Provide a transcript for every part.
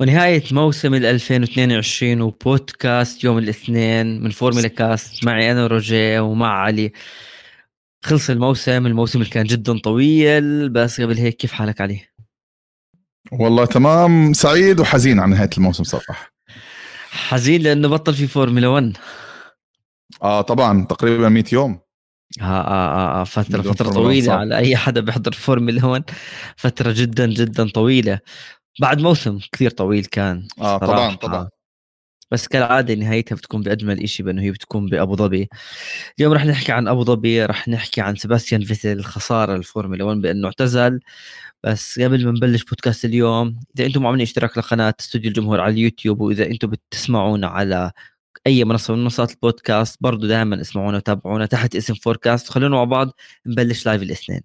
ونهاية موسم ال 2022 وبودكاست يوم الاثنين من فورمولا كاست. معي أنا روجيه ومع علي. خلص الموسم. الموسم اللي كان جدا طويل. بس قبل هيك كيف حالك علي؟ والله تمام. سعيد وحزين عن نهاية الموسم صراحة. حزين لأنه بطل في فورمولا 1 آه طبعا. تقريبا 100 يوم. آه, آه, آه, آه. فترة فترة طويلة على أي حدا بيحضر فورمولا 1 فترة جدا جدا طويلة. بعد موسم كثير طويل كان آه طبعا طبعا. بس كالعادة نهايتها بتكون بأجمل شيء بأنه هي بتكون بأبو ظبي. اليوم رح نحكي عن أبو ظبي رح نحكي عن سباستيان فيتل خسارة الفورمولا 1 بأنه اعتزل. بس قبل ما نبلش بودكاست اليوم إذا أنتم عاملين اشتراك لقناة استوديو الجمهور على اليوتيوب وإذا أنتم بتسمعونا على أي منصة من منصات البودكاست برضو دائما اسمعونا وتابعونا تحت اسم فوركاست خلونا مع بعض نبلش live الاثنين.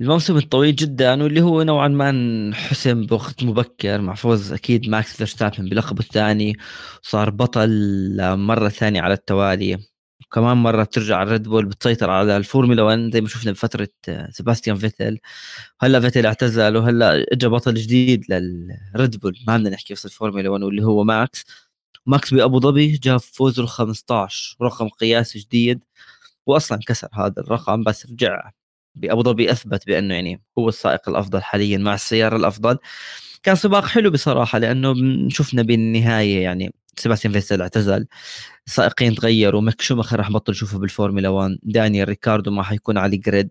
الموسم الطويل جدا واللي هو نوعا ما انحسم بوقت مبكر مع فوز أكيد ماكس فيرستابن بلقبه الثاني. صار بطل مرة ثانية على التوالي. وكمان مرة بترجع الريد بول بتسيطر على الفورمولا 1 زي ما شفنا بفترة سيباستيان فيتل. هلأ فيتل اعتزل وهلأ اجى بطل جديد للريد بول. ما بدنا نحكي قصه الفورمولا 1 واللي هو ماكس. ماكس بأبو ظبي جاب فوزه ال 15 رقم قياسي جديد واصلا كسر هذا الرقم بس رجع بأبو ظبي أثبت بأنه يعني هو السائق الأفضل حاليا مع السيارة الأفضل. كان سباق حلو بصراحة لأنه شفنا بالنهاية يعني سيباستيان فيتل اعتزل. السائقين تغيروا ميك شوماخر راح بطل نشوفه بالفورمولا 1 دانيال ريكاردو ما حيكون على grid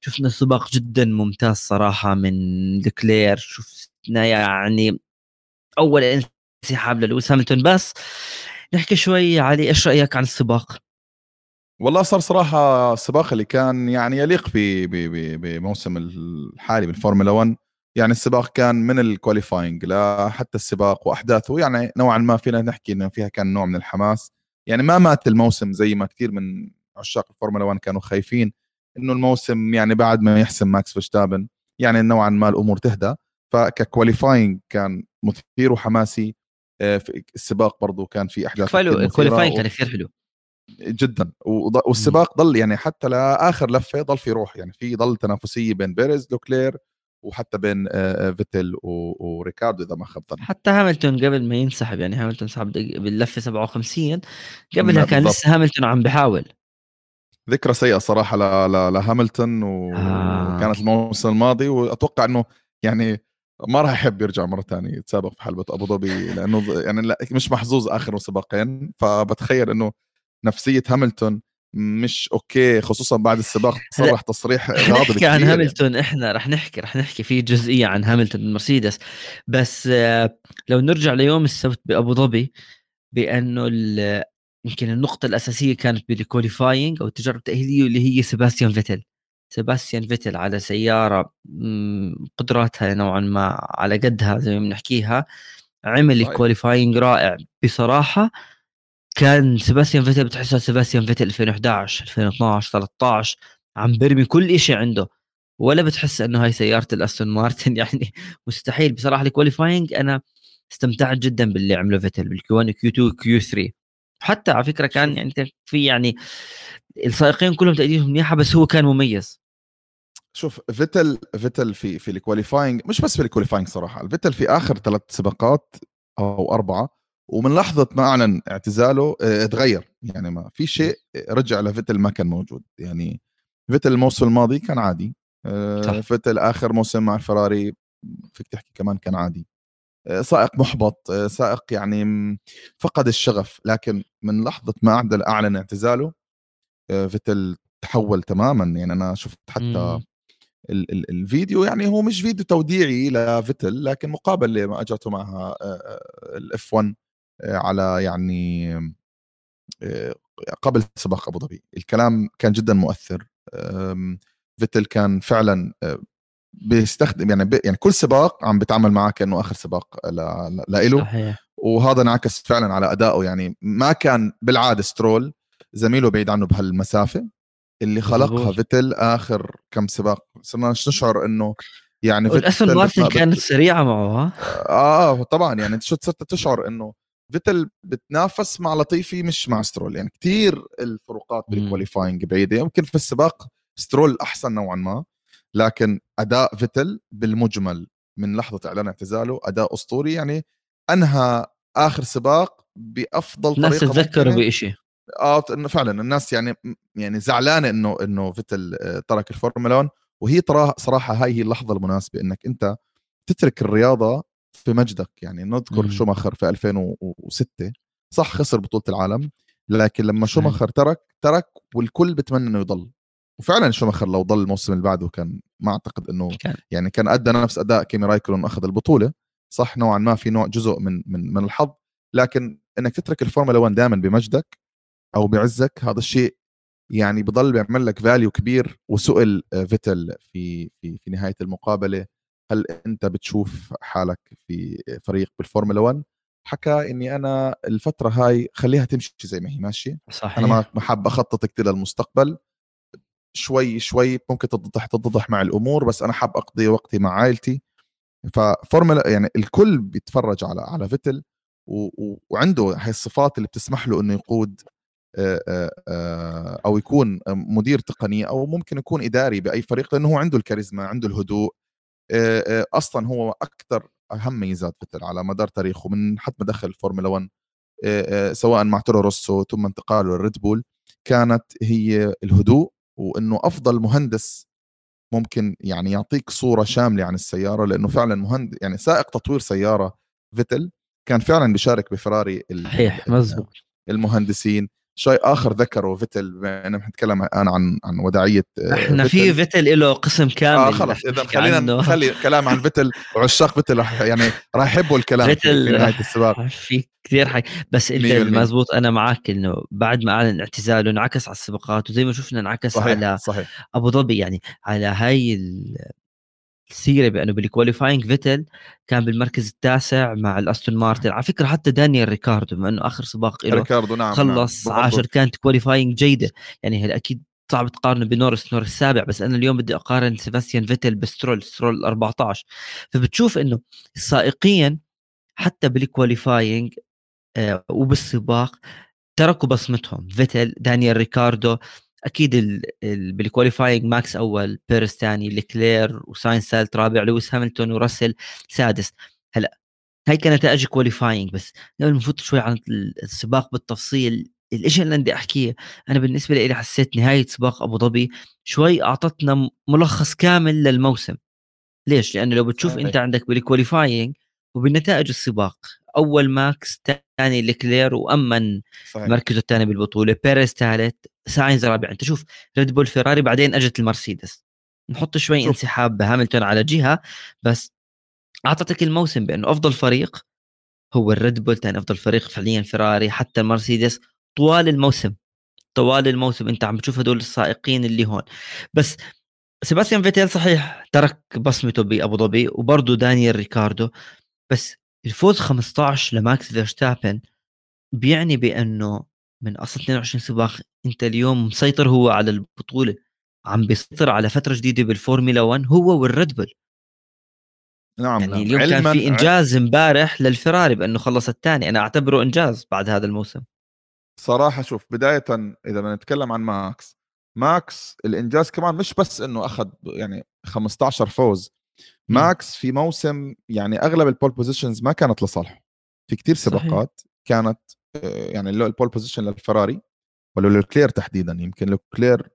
شفنا سباق جدا ممتاز صراحة من لكلير شفنا يعني أول انسحاب للويس هاملتون. بس نحكي شوي علي إيش رأيك عن السباق؟ والله صار صراحة السباق اللي كان يعني يليق بموسم الحالي بالفورمولا 1 يعني السباق كان من ال qualifying لحتى السباق وأحداثه. يعني نوعا ما فينا نحكي إنه فيها كان نوع من الحماس. يعني ما مات الموسم زي ما كثير من عشاق الفورمولا 1 كانوا خايفين إنه الموسم يعني بعد ما يحسم ماكس فيرستابن. يعني نوعا ما الأمور تهدى. فك qualifying كان مثير وحماسي. آه، السباق برضه كان في أحداث ال qualifying كان كثير حلو. جدا. والسباق ضل يعني حتى لآخر لفة ضل في روح يعني في ضل تنافسية بين بيريز لوكلير وحتى بين فيتل وريكاردو إذا ما خاب حتى هاملتون قبل ما ينسحب يعني هاملتون سحب باللفة 57 قبلها كان لسه هاملتون عم بحاول. ذكرى سيئة صراحة لهاملتون وكانت آه. الموسم الماضي وأتوقع إنه يعني ما راح يحب يرجع مرة ثانية يتسابق في حلبة أبو ظبي لأنه يعني لا مش محظوظ آخر سباقين فبتخيل إنه نفسية هاملتون مش okay خصوصا بعد السباق صرح تصريح غاضب نحكي عن هاملتون يعني. إحنا رح نحكي رح نحكي في جزئيه عن هاملتون من مرسيدس. بس آه، لو نرجع ليوم السبت بأبو ظبي بأنه يمكن النقطة الأساسية كانت بال qualifying أو التجارب التأهيلية اللي هي سيباستيان فيتل. سيباستيان فيتل على سيارة قدراتها نوعا ما على قدها زي ما بنحكيها عمل ال qualifying رائع بصراحة. كان سيباستيان فيتل بتحسه سيباستيان فيتل 2011 2012 13 عم برمي كل شيء عنده. ولا بتحس إنه هاي سيارة الأستون مارتن يعني مستحيل. بصراحة ال qualifying أنا استمتعت جدا باللي عمله فيتل بال Q1 Q2 Q3 حتى على فكرة كان يعني في يعني السائقين كلهم تأديتهم منيحه بس هو كان مميز. شوف فيتل فيتل في في ال qualifying مش بس في ال qualifying صراحة فيتل في آخر ثلاث سباقات أو أربعة ومن لحظة ما أعلن اعتزاله آه تغير يعني ما في شيء رجع لفيتل ما كان موجود. يعني فيتل الموسم الماضي كان عادي. آه فيتل آخر موسم مع الفراري فيك تحكي كمان كان عادي. آه سائق محبط سائق يعني فقد الشغف. لكن من لحظة ما اعلن أعلن اعتزاله فيتل تحول تماما. يعني أنا شفت حتى ال ال الفيديو. يعني هو مش فيديو توديعي لفيتل لكن مقابله ما اجته معها ال F1 على يعني آه، قبل سباق أبو ظبي. الكلام كان جدا مؤثر. فيتل كان فعلا آه، بيستخدم يعني بي يعني كل سباق عم بيتعامل معاه كأنه آخر سباق لإله. وهذا انعكس فعلا على أدائه. يعني ما كان بالعادة سترول زميله بعيد عنه بهالمسافة. اللي خلقها فيتل آخر كم سباق صرنا نشعر إنه يعني مارتن كانت سريعة معه ها؟ آه طبعا. يعني أنت شو صرت تشعر إنه فيتل بتنافس مع لطيفي مش مع سترول. يعني كثير الفروقات بال qualifying بعيدة. يمكن في السباق سترول أحسن نوعا ما. لكن أداء فيتل بالمجمل من لحظة إعلان اعتزاله أداء أسطوري. يعني أنهى آخر سباق بأفضل طريقة الناس تتذكره بشيء آه إنه فعلا الناس يعني يعني زعلانة إنه إنه فيتل آه، ترك الفورمولا 1 وهي ترى صراحة هاي هي اللحظة المناسبة إنك أنت تترك الرياضة في مجدك يعني نذكر شوماخر في 2006 صح خسر بطولة العالم لكن لما شوماخر ترك ترك والكل بتمنى إنه يضل. وفعلا شوماخر لو ضل الموسم اللي بعده كان ما أعتقد إنه. يعني كان أدى نفس أداء كيمي رايكونن أخذ البطولة صح نوعا ما في نوع جزء من من من الحظ لكن إنك تترك الفورمولا 1 دائما بمجدك أو بعزك هذا الشيء يعني بضل بيعمل لك value كبير وسئل فيتل في في في نهاية المقابلة. هل أنت بتشوف حالك في فريق بالفورمولا 1 حكى إني أنا الفترة هاي خليها تمشي زي ما هي ماشيه صحيح أنا ما حاب أخطط كثير للمستقبل. شوي شوي ممكن تتضح تتضح مع الأمور بس أنا حاب أقضي وقتي مع عائلتي. ففورمولا يعني الكل بيتفرج على على فيتل و... و... وعنده هاي الصفات اللي بتسمح له إنه يقود أو يكون مدير تقني أو ممكن يكون إداري بأي فريق لأنه هو عنده الكاريزما عنده الهدوء أصلا هو أكثر أهم ميزات فيتل على مدار تاريخه من حتى ما دخل الفورمولا 1 سواء مع تورو روسو ثم انتقاله للريد بول كانت هي الهدوء وإنه أفضل مهندس ممكن يعني يعطيك صورة شاملة عن السيارة لإنه فعلا مهندس يعني سائق تطوير سيارة فيتل كان فعلا بيشارك بفراري صحيح مزبوط. المهندسين. شيء آخر ذكره فيتل بما انه نتكلم الآن عن عن وداعيه آه، إحنا في فيتل. له قسم كامل آه خلص إذا خلينا نخلي كلام عن فيتل. وعشاق فيتل رح يعني راح يحبوا الكلام فيتل في نهاية السباق. في كثير حي بس أنت مزبوط أنا معك إنه بعد ما أعلن اعتزاله انعكس على السباقات وزي ما شفنا انعكس صحيح على صحيح. أبو ظبي يعني على هاي السيرة بأنه بال qualifying فيتل كان بالمركز التاسع مع الأستون مارتن. على فكرة حتى دانيال ريكاردو بما إنه آخر سباق له ريكاردو نعم خلص نعم. عاشر كانت qualifying جيدة. يعني هلا أكيد صعب تقارنه بنورس نورس السابع بس أنا اليوم بدي أقارن سيباستيان فيتل بسترول سترول 14 فبتشوف إنه السائقين حتى بال qualifying آه وبالسباق تركوا بصمتهم. فيتل دانيال ريكاردو أكيد بال qualifying ماكس أول بيريز ثاني لكلير وساينس ثالث رابع لويس هاملتون وراسل سادس هلأ هاي كانت نتائج qualifying بس قبل نفوت شوي عن السباق بالتفصيل الإشي اللي بدي أحكيه أنا بالنسبة لي حسيت نهاية سباق أبو ظبي شوي أعطتنا ملخص كامل للموسم ليش؟ لأنه لو بتشوف صحيح. أنت عندك بال qualifying وبالنتائج السباق أول ماكس ثاني لكلير وأمن صحيح. مركزه الثاني بالبطولة بيريز ثالث ساينز رابع أنت شوف ريد بول فيراري بعدين أجت المرسيدس نحط شوي شوف. انسحاب بهاملتون على جهة بس أعطتك الموسم بأنه أفضل فريق هو الريد بول ثاني أفضل فريق فعليا فيراري حتى المرسيدس طوال الموسم طوال الموسم أنت عم بتشوف هدول السائقين اللي هون بس سيباستيان فيتيل صحيح ترك بصمته بأبو ظبي وبرضه دانيال ريكاردو بس الفوز 15 لماكس فيرستابن بيعني بأنه من أصل 22 سباق أنت اليوم مسيطر هو على البطولة. عم بيسيطر على فترة جديدة بالفورمولا 1 هو والريد بول. نعم يعني نعم. اليوم كان في إنجاز امبارح للفراري بأنه خلص الثاني. أنا أعتبره إنجاز بعد هذا الموسم. صراحة شوف بداية إذا بدنا نتكلم عن ماكس ماكس الإنجاز كمان مش بس إنه أخذ يعني 15 فوز. ماكس في موسم يعني أغلب ال pole positions ما كانت لصالحه. في كتير سباقات. كانت آه، يعني ال pole position للفراري ولا لوكلير تحديدا. يمكن لوكلير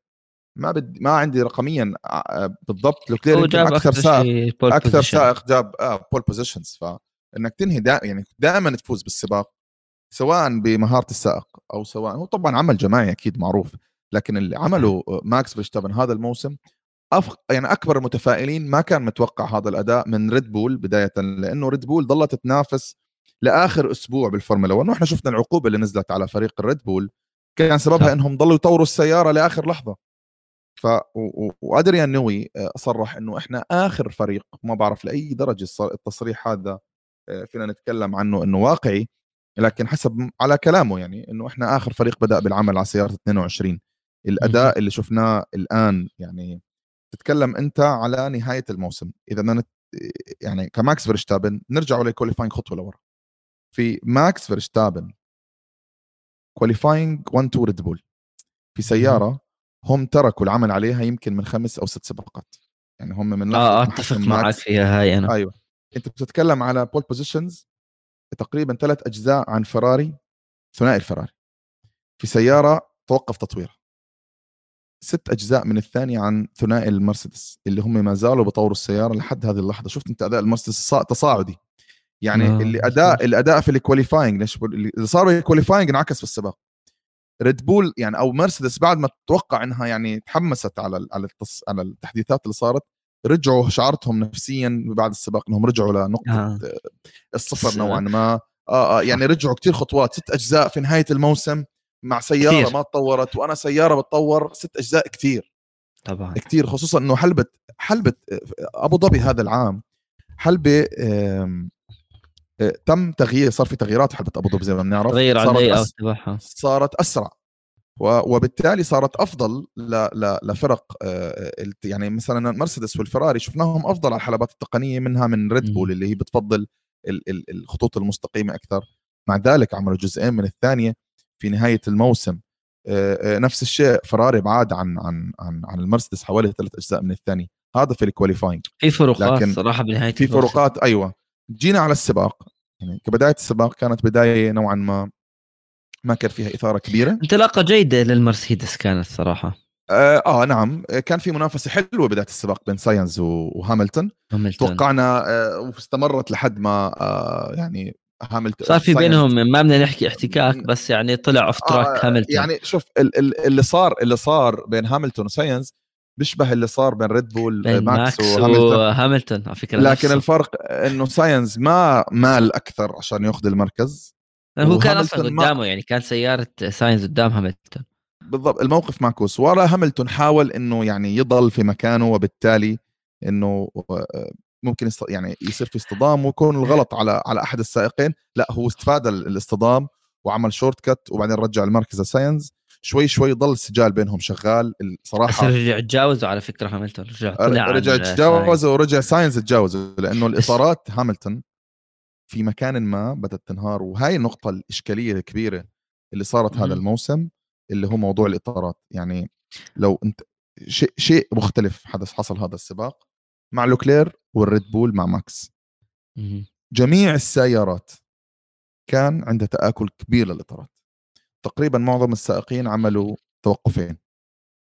ما بد ما عندي رقميا آه، بالضبط لوكلير يمكن أكثر سائق أكثر سائق جاب آه pole positions فانك تنهي دا يعني دائما تفوز بالسباق سواء بمهارة السائق أو سواء هو طبعا عمل جماعي أكيد معروف لكن اللي عمله ماكس فيرستابن هذا الموسم أف... يعني أكبر المتفائلين ما كان متوقع هذا الأداء من ريد بول بداية لأنه ريد بول ظلت تنافس لآخر أسبوع بالفورمولا 1 وإحنا شفنا العقوبة اللي نزلت على فريق الريد بول كان سببها إنهم ضلوا يطوروا السيارة لآخر لحظة. ف وادريان نيوي آه، صرح إنه إحنا آخر فريق ما بعرف لأي درجة التصريح هذا آه، فينا نتكلم عنه إنه واقعي لكن حسب على كلامه يعني إنه إحنا آخر فريق بدأ بالعمل على سيارة 22 الأداء اللي شفناه الآن يعني تتكلم أنت على نهاية الموسم. إذا بدنا يعني كماكس فيرستابن نرجع لل qualifying خطوة لورا. في ماكس فيرستابن qualifying 1 2 ريد بول في سيارة هم تركوا العمل عليها يمكن من خمس أو ست سباقات. يعني هم من آه أتفق معك فيها هاي أنا. أيوه. أنت بتتكلم على pole positions تقريبا ثلاث أجزاء عن فراري ثنائي الفراري. في سيارة توقف تطويرها. ست أجزاء من الثانية عن ثنائي المرسيدس اللي هم ما زالوا بطوروا السيارة لحد هذه اللحظة. شفت أنت أداء المرسيدس تصاعدي. يعني آه. اللي اداء الأداء في ال qualifying اللي صار ال qualifying انعكس في السباق ريد بول يعني أو مرسيدس بعد ما تتوقع إنها يعني تحمست على على التص... على التحديثات اللي صارت رجعوا شعرتهم نفسيا بعد السباق إنهم رجعوا لنقطة آه. الصفر نوعا ما. آه آه يعني رجعوا كثير خطوات. ست أجزاء في نهاية الموسم. مع سيارة كتير. ما تطورت وأنا سيارة بتطور ست أجزاء كثير طبعا. كثير خصوصا إنه حلبة حلبة أبو ظبي هذا العام حلبة تم تغيير صار في تغييرات حلبة أبو ظبي زي ما بنعرف تغير على أس... تبعها صارت أسرع وبالتالي صارت أفضل لفرق يعني مثلا مرسيدس والفراري شفناهم أفضل على الحلبات التقنية منها من ريد بول اللي هي بتفضل الخطوط المستقيمة أكثر. مع ذلك عملوا جزئين من الثانية. في نهاية الموسم. نفس الشيء فراري بعاد عن عن عن عن المرسيدس حوالي ثلاث أجزاء من الثاني. هذا في ال qualifying في فروقات لكن صراحة بنهاية في فروقات أيوه. جينا على السباق. يعني كبداية السباق كانت بداية نوعا ما ما كان فيها إثارة كبيرة. انطلاقة جيدة للمرسيدس كانت صراحة. آه, آه نعم. كان في منافسة حلوة بداية السباق بين ساينز وهاملتون. توقعنا آه واستمرت لحد ما آه يعني هاملتون. صار في بينهم ما بدنا نحكي احتكاك بس يعني طلع off track آه هاملتون. يعني شوف اللي صار اللي صار بين هاملتون وساينز بيشبه اللي صار بين ريد بول بين ماكس, ماكس وهاملتون. على فكرة لكن الفرق إنه ساينز ما مال أكثر عشان يأخذ المركز. هو كان أصلا قدامه ما... يعني كان سيارة ساينز قدام هاملتون. بالضبط الموقف معكوس ورا هاملتون حاول إنه يعني يضل في مكانه وبالتالي إنه آه، ممكن يست... يعني يصير في اصطدام ويكون الغلط على على أحد السائقين. لا هو استفاد الاصطدام وعمل shortcut وبعدين رجع المركز ساينز شوي شوي ضل السجال بينهم شغال. الصراحه بس رجع تجاوزوا على فكرة هاملتون. رجع طلع رجع تجاوزوا ورجع ساينز تجاوزوا لأنه الإطارات هاملتون في مكان ما بدأت تنهار. وهاي النقطة الإشكالية الكبيرة اللي صارت هذا الموسم اللي هو موضوع الإطارات. يعني لو أنت شيء شيء مختلف حدث حصل هذا السباق. مع لوكلير والريد بول مع ماكس. جميع السيارات كان عندها تآكل كبير للإطارات. تقريبا معظم السائقين عملوا توقفين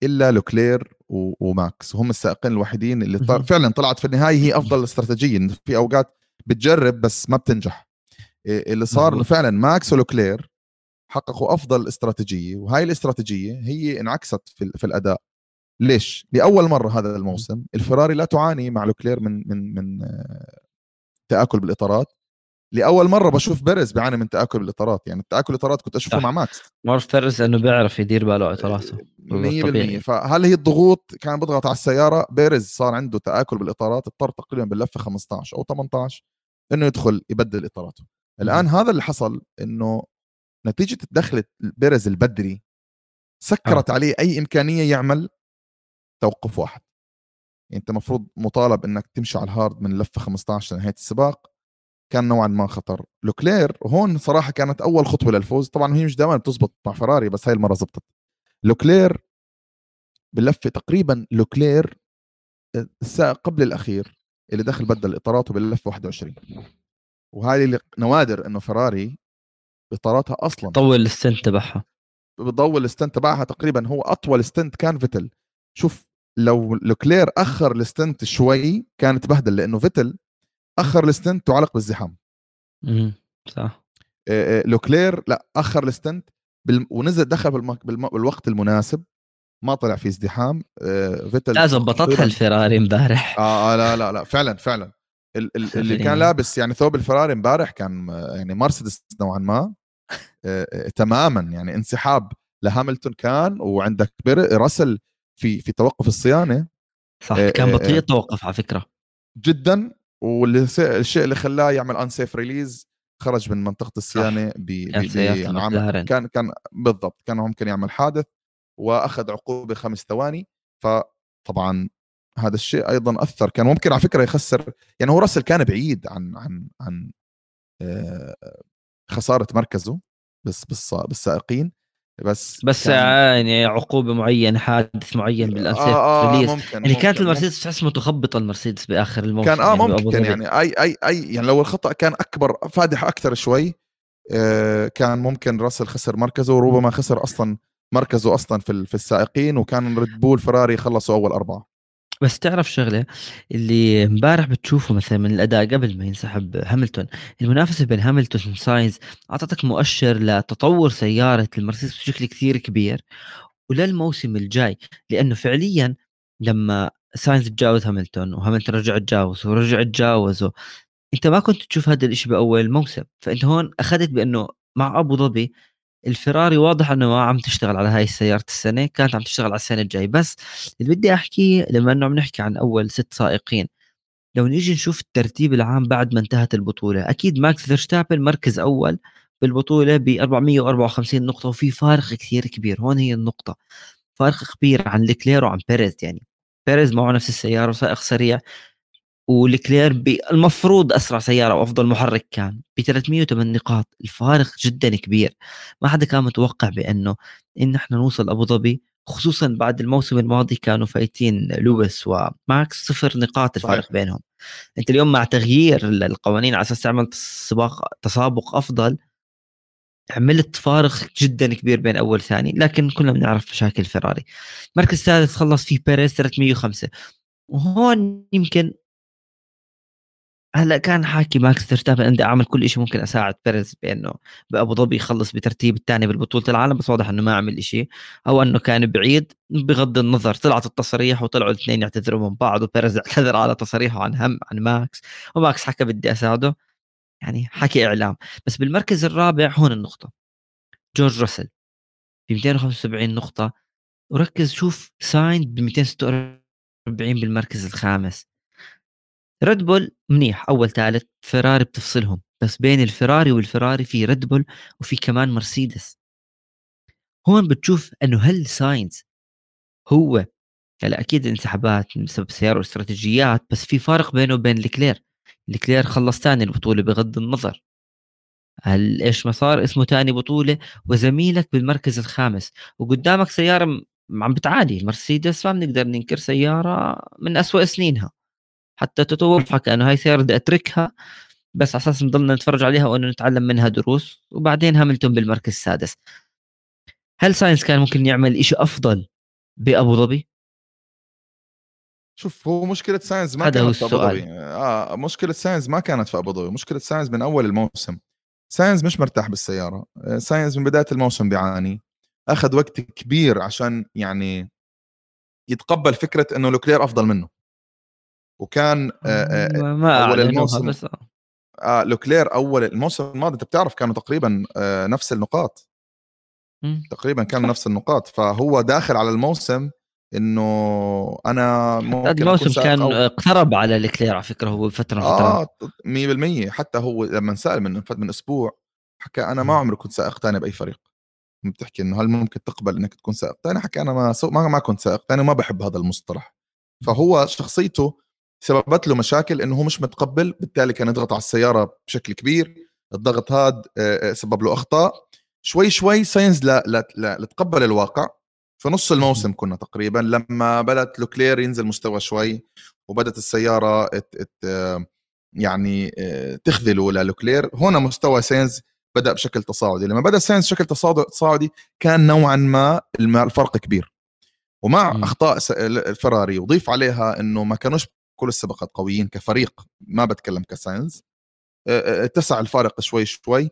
إلا لوكلير وماكس. وهم السائقين الوحيدين اللي طل... فعلا طلعت في النهاية هي أفضل استراتيجية في أوقات بتجرب بس ما بتنجح. اللي صار فعلا ماكس ولوكلير حققوا أفضل استراتيجية وهاي الاستراتيجية هي انعكست في, في الأداء. ليش؟ لأول مرة هذا الموسم الفراري لا تعاني مع لوكلير من من من آه، تآكل بالإطارات. لأول مرة بشوف بيريز بيعاني من تآكل بالإطارات. يعني التآكل الاطارات كنت أشوفه مع ماكس. معروف بيريز إنه بيعرف يدير باله على إطاراته. 100% فهل هي الضغوط كان بيضغط على السيارة؟ بيريز صار عنده تآكل بالإطارات اضطر تقريبا باللفة 15 أو 18 إنه يدخل يبدل إطاراته. الآن هذا اللي حصل إنه نتيجة دخلت بيريز البدري سكرت آه. عليه أي إمكانية يعمل توقف واحد. يعني أنت المفروض مطالب إنك تمشي على ال hard من لفة 15 لنهايه السباق. كان نوعا ما خطر. لوكلير هون صراحة كانت أول خطوة للفوز. طبعا هي مش دائما بتزبط مع فراري بس هاي المرة زبطت. لوكلير باللفه تقريبا لوكلير السائق قبل الأخير اللي دخل بدل إطاراته باللفة 21 وهذه اللي نوادر إنه فراري اطاراتها أصلا طول ال stint تبعها. بتطول ال stint تبعها تقريبا هو أطول stint كان فيتل. شوف لو لوكلير أخر ال stint شوي كان تبهدل لأنه فيتل أخر ال stint وعلق بالزحام. امم صح. لوكلير لا أخر ال stint. ونزل دخل بالم... بالم... بالوقت المناسب ما طلع في ازدحام. فيتل لا زبطتها الفيراري امبارح. آه, آه لا لا لا فعلا فعلا. ال... ال... اللي كان لابس يعني ثوب الفيراري امبارح كان يعني مرسيدس نوعا ما تماما يعني انسحاب لهاملتون كان وعندك راسل في في توقف الصيانة صح كان بطيء توقف على فكرة. جدا والشيء اللي خلاه يعمل unsafe release خرج من منطقة الصيانة ب كان, كان كان بالضبط كان ممكن يعمل حادث وأخذ عقوبة خمس ثواني. فطبعا هذا الشيء أيضا أثر كان ممكن على فكرة يخسر يعني هو راسل كان بعيد عن عن عن آه، خسارة مركزه بس بالسائقين. بس بس يعني عقوبة معينة حادث معين بالانسيف آه آه ممكن يعني ممكن كانت المرسيدس تحس متخبطه المرسيدس بآخر الموسم كان آه يعني ممكن يعني أي أي أي يعني لو الخطأ كان أكبر فادح أكثر شوي آه كان ممكن راسل خسر مركزه وربما خسر أصلا مركزه أصلا في في السائقين وكان ريد بول فراري خلصوا أول أربعة. بس تعرف شغلة اللي امبارح بتشوفه مثلا من الأداء قبل ما ينسحب هاملتون المنافسة بين هاملتون وساينز أعطتك مؤشر لتطور سيارة المرسيدس بشكل كثير كبير وللموسم الجاي لأنه فعليا لما ساينز تجاوز هاملتون وهاملتون رجع تجاوزه ورجع تجاوزه أنت ما كنت تشوف هذا الشيء بأول الموسم فأنت هون أخذت بأنه مع أبو ظبي الفراري واضح إنه ما عم تشتغل على هاي السيارة السنة كانت عم تشتغل على السنة الجاي. بس اللي بدي احكيه لما إنه عم نحكي عن أول ست سائقين لو نيجي نشوف الترتيب العام بعد ما انتهت البطولة أكيد ماكس فيرستابن مركز أول بالبطولة ب 454 نقطة وفي فارق كثير كبير. هون هي النقطة. فارق كبير عن ليكلير وعن بيريز. يعني بيريز معه نفس السيارة وسائق سريع. ولكلير المفروض أسرع سيارة وأفضل محرك كان ب 308 نقاط الفارق جدا كبير. ما حدا كان متوقع بأنه إن إحنا نوصل أبو ظبي خصوصا بعد الموسم الماضي كانوا فايتين لويس وماكس صفر نقاط الفارق صحيح. بينهم. أنت اليوم مع تغيير القوانين على أساس تعمل سباق تسابق أفضل عملت فارق جدا كبير بين أول ثاني لكن كلنا بنعرف مشاكل فيراري. المركز الثالث خلص فيه بيريز 305 وهون يمكن هلأ كان حاكي ماكس فيرستابن اني أعمل كل شيء ممكن أساعد بيريز بأنه بأبو ظبي يخلص بترتيب الثاني بالبطولة العالم بس واضح إنه ما عمل شيء أو إنه كان بعيد بغض النظر طلعت التصريح وطلعوا الاثنين يعتذروا من بعض وبيريز اعتذر على تصريحه عن هم عن ماكس. وماكس حكى بدي أساعده. يعني حكي إعلام. بس بالمركز الرابع هون النقطة. جورج راسل ب 275 نقطة. وركز شوف ساينز ب 246 بالمركز الخامس. ريد بول منيح. أول ثالث فيراري بتفصلهم. بس بين الفيراري والفيراري في ريد بول وفي كمان مرسيدس هون بتشوف إنه هل ساينز هو هلا أكيد انسحابات بسبب سيارة واستراتيجيات بس في فارق بينه وبين لوكلير لوكلير خلص ثاني البطولة بغض النظر. هل إيش ما صار؟ اسمه ثاني بطولة. وزميلك بالمركز الخامس. وقدامك سيارة عم بتعاني. المرسيدس ما بنقدر ننكر سيارة من أسوأ سنينها. حتى تتوقع انه هاي سيارة بدي أتركها بس على أساس نضلنا نتفرج عليها وإنه نتعلم منها دروس. وبعدين هاملتون بالمركز السادس. هل ساينز كان ممكن يعمل شيء أفضل بأبو ظبي؟ شوف هو مشكلة ساينز ما كانت في أبو ظبي. آه مشكلة ساينز ما كانت في أبو ظبي. مشكلة ساينز من أول الموسم. ساينز مش مرتاح بالسيارة. آه، ساينز من بداية الموسم بيعاني. أخذ وقت كبير عشان يعني يتقبل فكرة إنه لوكلير أفضل منه. وكان آه، ما أول الموسم بس. آه لوكلير أول الموسم الماضي أنت بتعرف كانوا تقريبا آه نفس النقاط. تقريبا كانوا نفس النقاط. فهو داخل على الموسم إنه أنا ممكن الموسم كان أو... اقترب على لكلير على فكرة هو فترة آه 100% حتى هو لما سال من من أسبوع حكى أنا ما عمري كنت سائق ثاني بأي فريق. بتحكي إنه هل ممكن تقبل إنك تكون سائق ثاني حكى أنا ما سو... ما, ما كنت سائق ثاني وما بحب هذا المصطلح. فهو شخصيته سببت له مشاكل إنه هو مش متقبل بالتالي كان يضغط على السيارة بشكل كبير الضغط هذا سبب له أخطاء. شوي شوي ساينز لا لا لا لتقبل الواقع. في نص الموسم كنا تقريبا لما بدأت لوكلير ينزل مستوى شوي وبدأت السيارة ات ات يعني تخذله للوكلير. هنا مستوى ساينز بدأ بشكل تصاعدي. لما بدأ ساينز بشكل تصاعدي كان نوعا ما الفرق كبير. ومع م. أخطاء الفراري وضيف عليها إنه ما كانوش كل السباقات قويين كفريق ما بتكلم كساينز. اتسع الفارق شوي شوي.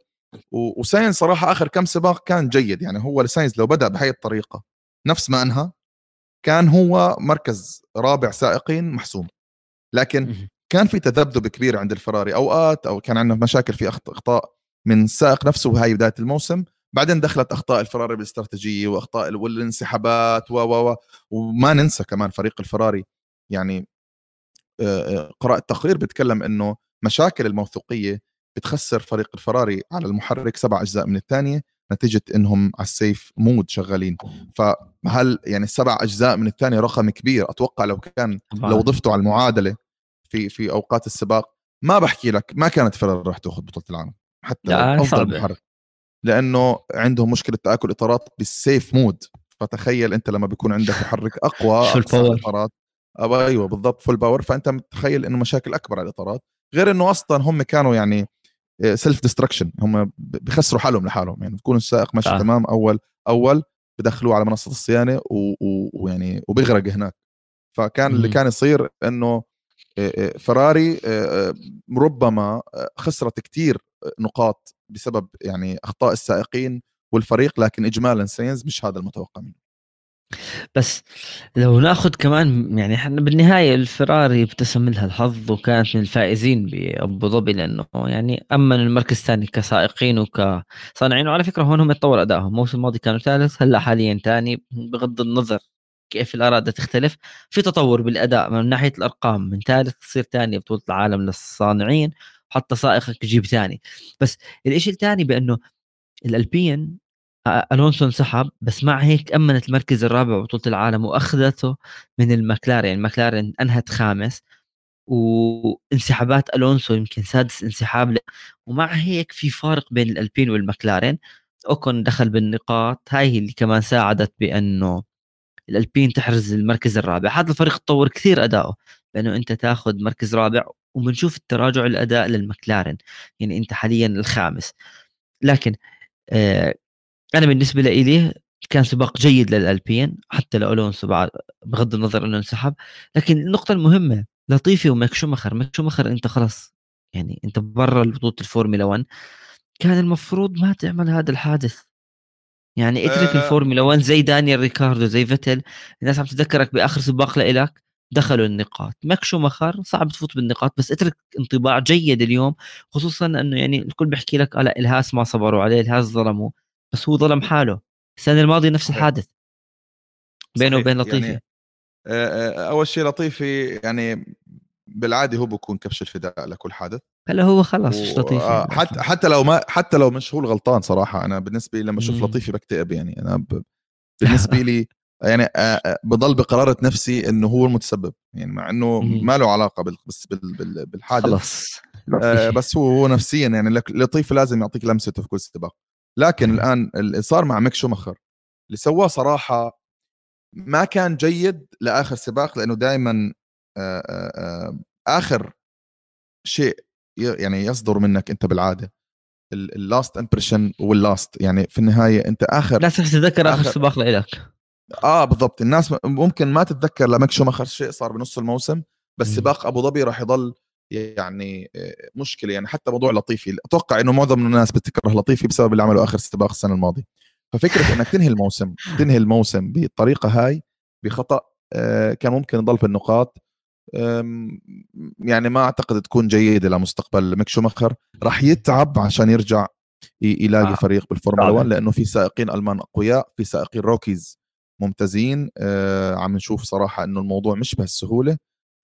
وساينز صراحة آخر كم سباق كان جيد. يعني هو لساينز لو بدأ بهي الطريقة نفس ما انهى كان هو مركز رابع سائقين محسوم. لكن كان في تذبذب كبير عند الفراري أوقات أو كان عندنا مشاكل في أخطاء من السائق نفسه وهي بداية الموسم. بعدين دخلت أخطاء الفراري بالاستراتيجية وأخطاء والانسحابات و و وما ننسى كمان فريق الفراري. يعني قرات تقرير بيتكلم إنه مشاكل الموثوقية بتخسر فريق الفراري على المحرك سبع أجزاء من الثانية نتيجة إنهم على ال safe mode شغالين. فهل يعني السبع أجزاء من الثانية رقم كبير؟ أتوقع لو كان. لو ضفته على المعادلة في في أوقات السباق ما بحكي لك ما كانت فيراري راح تاخذ بطولة العالم حتى لا أفضل محرك. لأنه عندهم مشكلة تآكل إطارات بال safe mode. فتخيل أنت لما بيكون عندك محرك أقوى full power إطارات. أيوه بالضبط full power فأنت متخيل إنه مشاكل أكبر على الإطارات. غير إنه أصلا هم كانوا يعني self destruction هم بخسروا حالهم لحالهم. يعني بكون السائق ماشي آه. تمام أول أول بدخلوه على منصة الصيانة ويعني وبيغرق هناك. فكان اللي كان يصير إنه فراري ربما خسرت كثير نقاط بسبب يعني أخطاء السائقين والفريق لكن اجمالا سينز مش هذا المتوقع منه. بس لو ناخذ كمان يعني إحنا بالنهاية الفراري ابتسم لها الحظ وكانت من الفائزين بأبو ظبي لأنه يعني أمن المركز الثاني كسائقين وكصانعين وعلى فكرة هون هم يتطور أدائهم. الموسم الماضي كانوا ثالث هلأ حاليا ثاني. بغض النظر كيف الاراء تختلف في تطور بالأداء من ناحية الأرقام. من ثالث تصير ثاني بطولة العالم للصانعين حتى سائقك يجيب ثاني. بس الشيء الثاني بأنه الألبين ألونسو انسحب بس مع هيك أمنت المركز الرابع بطوله العالم وأخذته من المكلارين المكلارين أنهت خامس وانسحابات ألونسو يمكن سادس انسحاب ل... ومع هيك في فارق بين الألبين والمكلارين أوكون دخل بالنقاط هاي اللي كمان ساعدت بأنه الألبين تحرز المركز الرابع. هذا الفريق تطور كثير أداؤه بأنه أنت تاخذ مركز رابع وبنشوف التراجع الاداء للمكلارن يعني أنت حاليا الخامس. لكن آه أنا بالنسبة لي كان سباق جيد للألبين حتى لالونسو بعد بغض النظر إنه انسحب لكن النقطة المهمة لطيفي وماك شومخر ماك شومخر أنت خلص يعني أنت برا بطولة الفورمولا 1 كان المفروض ما تعمل هذا الحادث. يعني اترك آه. الفورمولا 1 زي دانيال ريكاردو زي فيتل الناس عم تتذكرك بآخر سباق لإلك دخلوا النقاط. ماك شومخر صعب تفوت بالنقاط بس اترك انطباع جيد اليوم خصوصا إنه يعني الكل بيحكي لك لا الهاس ما صبروا عليه الهاس ظلموا بس هو ظلم حاله. السنة الماضية نفس الحادث. بينه وبين لطيفي. يعني أول شيء لطيفي يعني بالعادة هو بكون كبش الفداء لكل حادث. هلأ هو خلص و... لطيفي. آه حتى حتى لو ما حتى لو مش هو الغلطان صراحة أنا بالنسبة لي لما أشوف لطيفي بكتئب يعني. أنا ب... بالنسبة لي يعني آه بضل بقرارة نفسي إنه هو المتسبب يعني مع إنه ما له علاقة بال... بس بال... بالحادث. خلص آه بس هو هو نفسيا يعني لطيفي لازم يعطيك لمسته في كل سباق. لكن الآن اللي صار مع ميك شومخر اللي سواه صراحة ما كان جيد لآخر سباق لأنه دائما آخر شيء يعني يصدر منك أنت بالعادة. ال last impression وال last يعني في النهاية أنت آخر الناس تتذكر آخر, آخر سباق لك آه بالضبط. الناس ممكن ما تتذكر لمك شومخر شيء صار بنص الموسم بس سباق أبو ظبي راح يضل يعني مشكلة. يعني حتى موضوع لطيفي أتوقع إنه معظم الناس بتكره لطيفي بسبب اللي عمله آخر سباق السنة الماضية. ففكرة إنك تنهي الموسم تنهي الموسم بالطريقة هاي بخطأ كان ممكن يضل في النقاط يعني ما أعتقد تكون جيدة لمستقبل ميك شومخر راح يتعب عشان يرجع يلاقي آه. فريق بالفورمولا 1 لأنه في سائقين ألمان أقوياء في سائقين rookies ممتازين. آه عم نشوف صراحة إنه الموضوع مش بهالسهولة.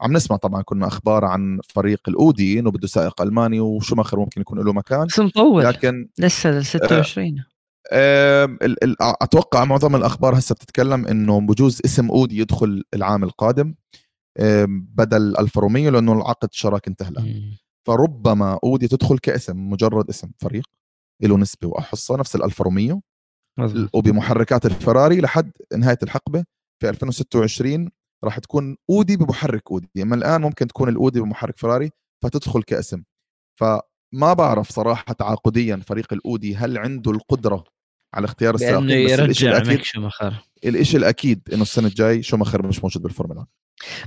عم نسمع طبعا كنا أخبار عن فريق الاودي انه بده سائق ألماني وشوماخر ممكن يكون له مكان. بس مطول. لكن لسه 26 آه أتوقع معظم الأخبار هسه بتتكلم إنه بجوز اسم أودي يدخل العام القادم بدل ألفا روميو لأنه العقد شراك انتهى فربما أودي تدخل كاسم مجرد اسم فريق له نسبة وحصه نفس الألفا روميو. وبمحركات الفراري لحد نهاية الحقبة في 2026 راح تكون أودي بمحرك أودي. أما الآن ممكن تكون الأودي بمحرك فراري فتدخل كأسم. فما بعرف صراحة تعاقديا فريق الأودي هل عنده القدرة على اختيار السائقين بس الشيء الأكيد شومخر الشيء الأكيد إنه السنة الجاي شومخر مش موجود بالفورمولا.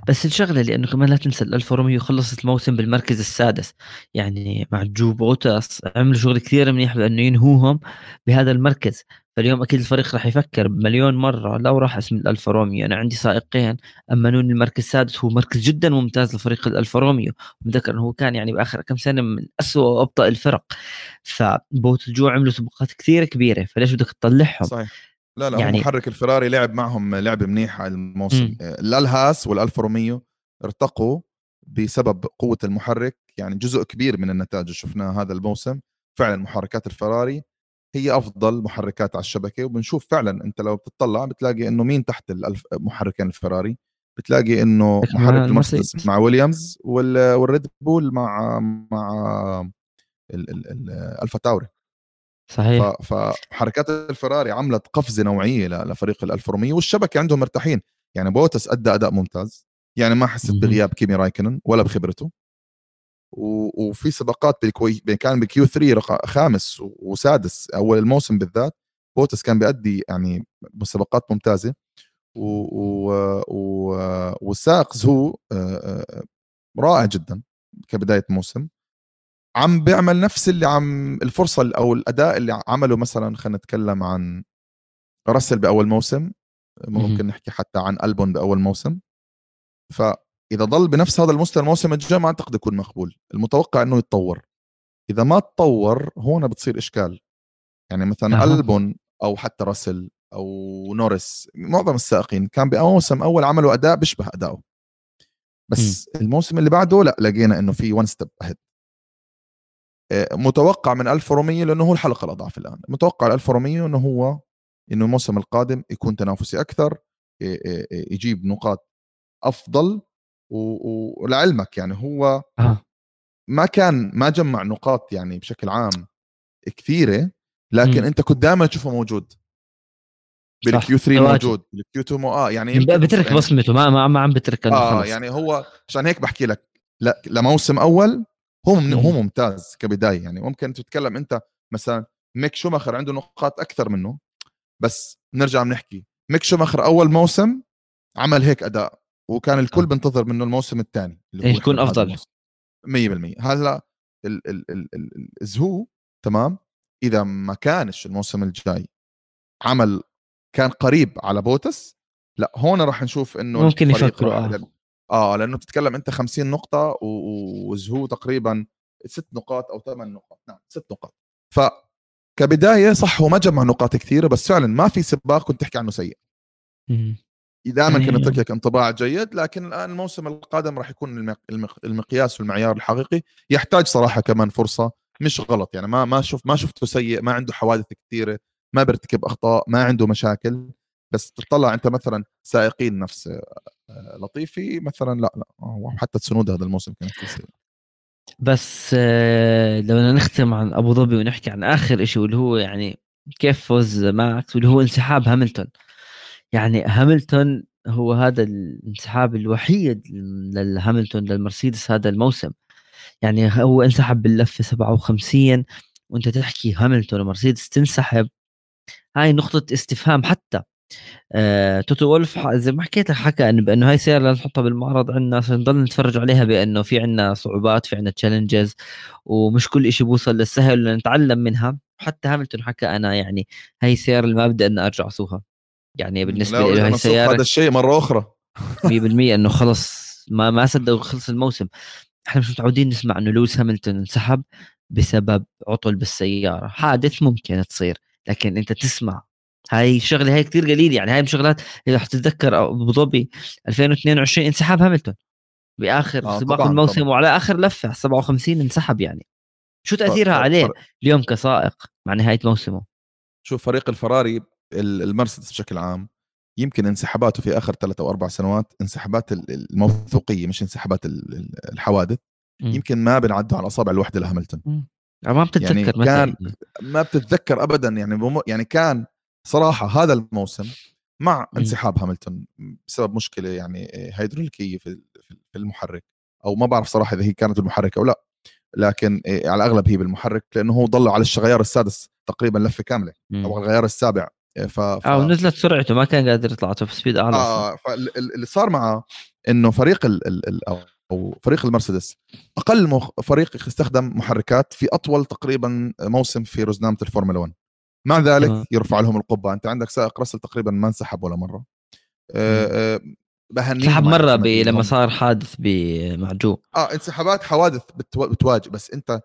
بس الشغلة لأنه كمان لا تنسى الالفا روميو خلصت الموسم بالمركز السادس. يعني مع جو بوتاس عملوا شغل كثير منيح بانه ينهوهم بهذا المركز. فاليوم أكيد الفريق راح يفكر مليون مرة لو راح أسم الألفا روميو. أنا عندي سائقين امنوني المركز السادس هو مركز جدا ممتاز لفريق الألفا روميو. متذكر إنه هو كان يعني باخر كم سنة من أسوأ وابطا الفرق. فبوتاس وجو عملوا سباقات كثير كبيرة فليش بدك تطلعهم؟ صحيح. لا لا يعني محرك الفراري لعب معهم لعبه منيحه الموسم. آه، لا الهاس والألفا روميو ارتقوا بسبب قوة المحرك يعني جزء كبير من النتائج شفناها هذا الموسم. فعلا محركات الفراري هي أفضل محركات على الشبكة وبنشوف فعلا أنت لو بتطلع بتلاقي إنه مين تحت الألف محركين الفراري؟ بتلاقي إنه محرك المرسيدس مع ويليامز والريد بول مع مع الألفا تاوري. صحيح. فمحركات الفراري عملت قفزة نوعية لفريق ال 1400 والشبكة عندهم مرتاحين. يعني بوتس أدى أداء ممتاز. يعني ما حسيت بغياب كيمي رايكنن ولا بخبرته. وفي سباقات بال quali كان ب Q 3 خامس وسادس أول الموسم بالذات. بوتس كان بيأدي يعني مسابقات ممتازة. و... و... و... والسائق زهو رائع جدا كبداية موسم عم بيعمل نفس اللي عم الفرصة أو الأداء اللي عمله مثلا خلينا نتكلم عن راسل بأول موسم. ممكن نحكي حتى عن ألبون بأول موسم. فاذا ضل بنفس هذا المستوى الموسم الجاي ما أعتقد يكون مقبول. المتوقع إنه يتطور. إذا ما تطور هون بتصير إشكال. يعني مثلا أه. ألبون أو حتى راسل أو نورس معظم السائقين كان بموسم أول عملوا اداء بيشبه أداؤه. بس م. الموسم اللي بعده لا لقينا إنه في ون ستيب اهيد متوقع من 1400 لأنه هو الحلقة الاضعف الآن. متوقع 1400 إنه هو إنه الموسم القادم يكون تنافسي أكثر يجيب نقاط أفضل. ولعلمك يعني هو ما كان ما جمع نقاط يعني بشكل عام كثيرة لكن م. أنت كنت دائما تشوفه موجود. بال Q 3 موجود بال Q 2 مو آه يعني بترك يعني بصمته ما ما عم بترك آه يعني هو عشان هيك بحكي لك لا لموسم أول هو هو ممتاز كبداية يعني ممكن تتكلم أنت مثلا ميك شوماخر عنده نقاط أكثر منه بس نرجع بنحكي. ميك شوماخر أول موسم عمل هيك أداء. وكان الكل آه. بنتظر منه الموسم الثاني هو يكون أفضل. 100% هلا ال ال ال ال الزهو تمام؟ إذا ما كانش الموسم الجاي عمل كان قريب على بوتس لا هون راح نشوف إنه ممكن يفكروا آه. آه لأنه بتتكلم أنت 50 نقطة وزهو تقريبا ست نقاط أو ثمان نقاط. نعم ست نقاط. ف كبداية صح هو ما جمع نقاط كثيرة بس فعلا ما في سباق كنت تحكي عنه سيء. دائما كنا نترك لك انطباع جيد لكن الآن الموسم القادم راح يكون المقياس والمعيار الحقيقي. يحتاج صراحة كمان فرصة. مش غلط يعني ما ما شوف ما شفته سيء ما عنده حوادث كثيرة ما بيرتكب أخطاء ما عنده مشاكل. بس تطلع أنت مثلا سائقين نفس آه، لطيفي مثلا لا لا حتى تسنود هذا الموسم كانت كثير بس آه، لو نختم عن أبو ظبي ونحكي عن آخر شيء واللي هو يعني كيف فوز ماكس واللي هو انسحاب هاملتون. يعني هاملتون هو هذا الانسحاب الوحيد للهاملتون للمرسيدس هذا الموسم. يعني هو انسحب باللفة 57 وأنت تحكي هاملتون ومرسيدس تنسحب. هاي نقطة استفهام حتى. آه، توتو وولف زي ما حكيت لك حكى انه بأنه هاي سيارة نحطها بالمعرض عندنا عشان نضل نتفرج عليها بأنه في عندنا صعوبات في عندنا challenges ومش كل شيء بوصل للسهل نتعلم منها. حتى هاملتون حكى أنا يعني هاي السيارة اللي ما بدي ان أرجع أسوقها. يعني بالنسبة لي هاي السيارة هذا الشيء مرة أخرى. 100% إنه خلص ما ما صدق خلص الموسم. إحنا مش متعودين نسمع إنه لويس هاملتون انسحب بسبب عطل بالسيارة. حادث ممكن تصير لكن أنت تسمع. هاي الشغله هاي كثير قليل يعني. هاي شغلات إذا حتتذكر أبو ظبي 2022 انسحاب هاملتون. بآخر آه سباق الموسم طبعًا. وعلى آخر لفة 57 انسحب يعني. شو تأثيرها. عليه اليوم كسائق مع نهاية موسمه؟ شوف فريق الفراري المرسيدس بشكل عام يمكن انسحاباته في آخر ثلاث أو أربع سنوات انسحابات الموثوقية مش انسحابات الحوادث م. يمكن ما بنعدوا على أصابع الوحدة لهاملتون. ما بتتذكر يعني كان ما بتتذكر ابدا يعني بم... يعني كان صراحة هذا الموسم مع انسحاب هاملتون بسبب مشكلة يعني هيدروليكية في في المحرك. أو ما بعرف صراحة إذا هي كانت المحرك أو لا. لكن على الأغلب هي بالمحرك لأنه هو ضل على الغيار السادس تقريبا لفة كاملة. أو الغيار السابع. ف... ف... آه ونزلت سرعته ما كان قادر يطلع top speed أعلى. آه فاللي صار معه إنه فريق ال... ال... أو فريق المرسيدس أقل مخ... فريق استخدم محركات في أطول تقريبا موسم في رزنامه الفورمولا 1 مع ذلك آه. يرفع لهم القبة. أنت عندك سائق راسل تقريبا ما انسحب ولا مرة. آه انسحب مرة ب... لما صار حادث بمعجوب آه انسحابات حوادث بتو... بتواجه. بس أنت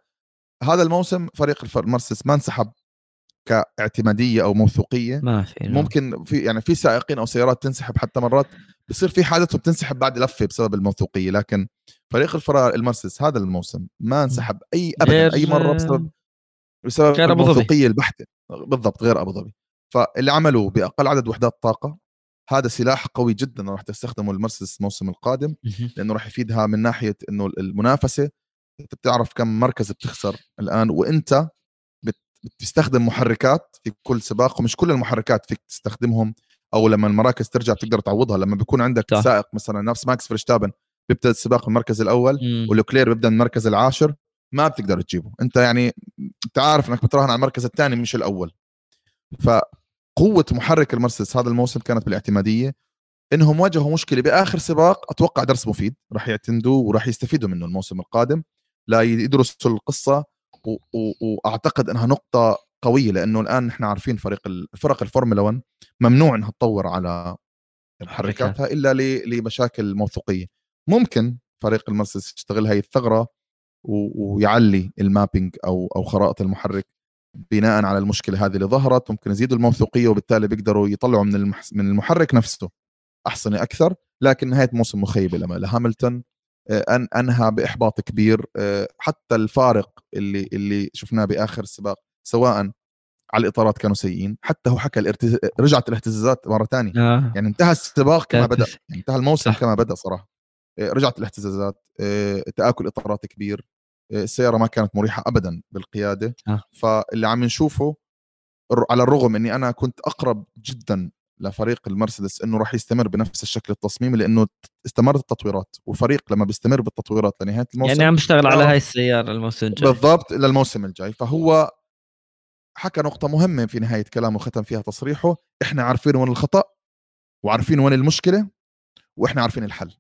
هذا الموسم فريق المرسيدس ما انسحب كاعتمادية أو موثوقية ما في ممكن في يعني في سائقين أو سيارات تنسحب حتى مرات بصير في حادث وبتنسحب بعد لفة بسبب الموثوقية لكن فريق الفرار المرسيدس هذا الموسم ما انسحب أي ابدا أي مرة بسبب بسبب الموثوقية البحتة. بالضبط غير أبو ظبي. فاللي عملوه بأقل عدد وحدات طاقة هذا سلاح قوي جدا راح تستخدمه المرسيدس الموسم القادم لأنه راح يفيدها من ناحية إنه المنافسة أنت بتعرف كم مركز بتخسر الآن وإنت بتستخدم محركات في كل سباق ومش كل المحركات فيك تستخدمهم أو لما المراكز ترجع بتقدر تعوضها. لما بيكون عندك صح. سائق مثلا نفس ماكس فرشتابن بيبدا السباق المركز الأول ولوكلير بيبدأ من المركز العاشر ما بتقدر تجيبه. أنت يعني أنت عارف إنك بتراهن على المركز الثاني مش الأول. فقوة محرك المرسيدس هذا الموسم كانت بالاعتمادية. إنهم واجهوا مشكلة بآخر سباق أتوقع درس مفيد. راح يعتمدوا وراح يستفيدوا منه الموسم القادم. لا يدرسوا القصة. وأعتقد إنها نقطة قوية لأنه الآن نحن عارفين فريق الفرق الفورمولا 1 ممنوع إنها تطور على محركاتها إلا لمشاكل موثوقية. ممكن فريق المرسيدس يستغل هاي الثغرة ويعلي المابينج أو أو خرائط المحرك بناء على المشكلة هذه اللي ظهرت. ممكن يزيدوا الموثوقية وبالتالي بيقدروا يطلعوا من من المحرك نفسه أحسن أكثر لكن نهاية موسم مخيبه لما لهاملتون آه، أنهى بإحباط كبير آه، حتى الفارق اللي اللي شفناه بآخر السباق سواء على الإطارات كانوا سيئين حتى هو حكى الارتز... رجعت الاهتزازات مرة ثانية آه. يعني انتهى السباق كما بدأ يعني انتهى الموسم صح. كما بدأ صراحة آه، رجعت الاهتزازات تآكل إطارات كبير السيارة ما كانت مريحة ابدا بالقيادة آه. فاللي عم نشوفه على الرغم إني أنا كنت أقرب جدا لفريق المرسيدس إنه راح يستمر بنفس الشكل التصميمي لإنه استمرت التطويرات وفريق لما بيستمر بالتطويرات لنهاية الموسم يعني عم بيشتغل على هاي السيارة الموسم الجاي. بالضبط للموسم الجاي. فهو حكى نقطة مهمة في نهاية كلامه ختم فيها تصريحه إحنا عارفين وين الخطأ وعارفين وين المشكلة وإحنا عارفين الحل.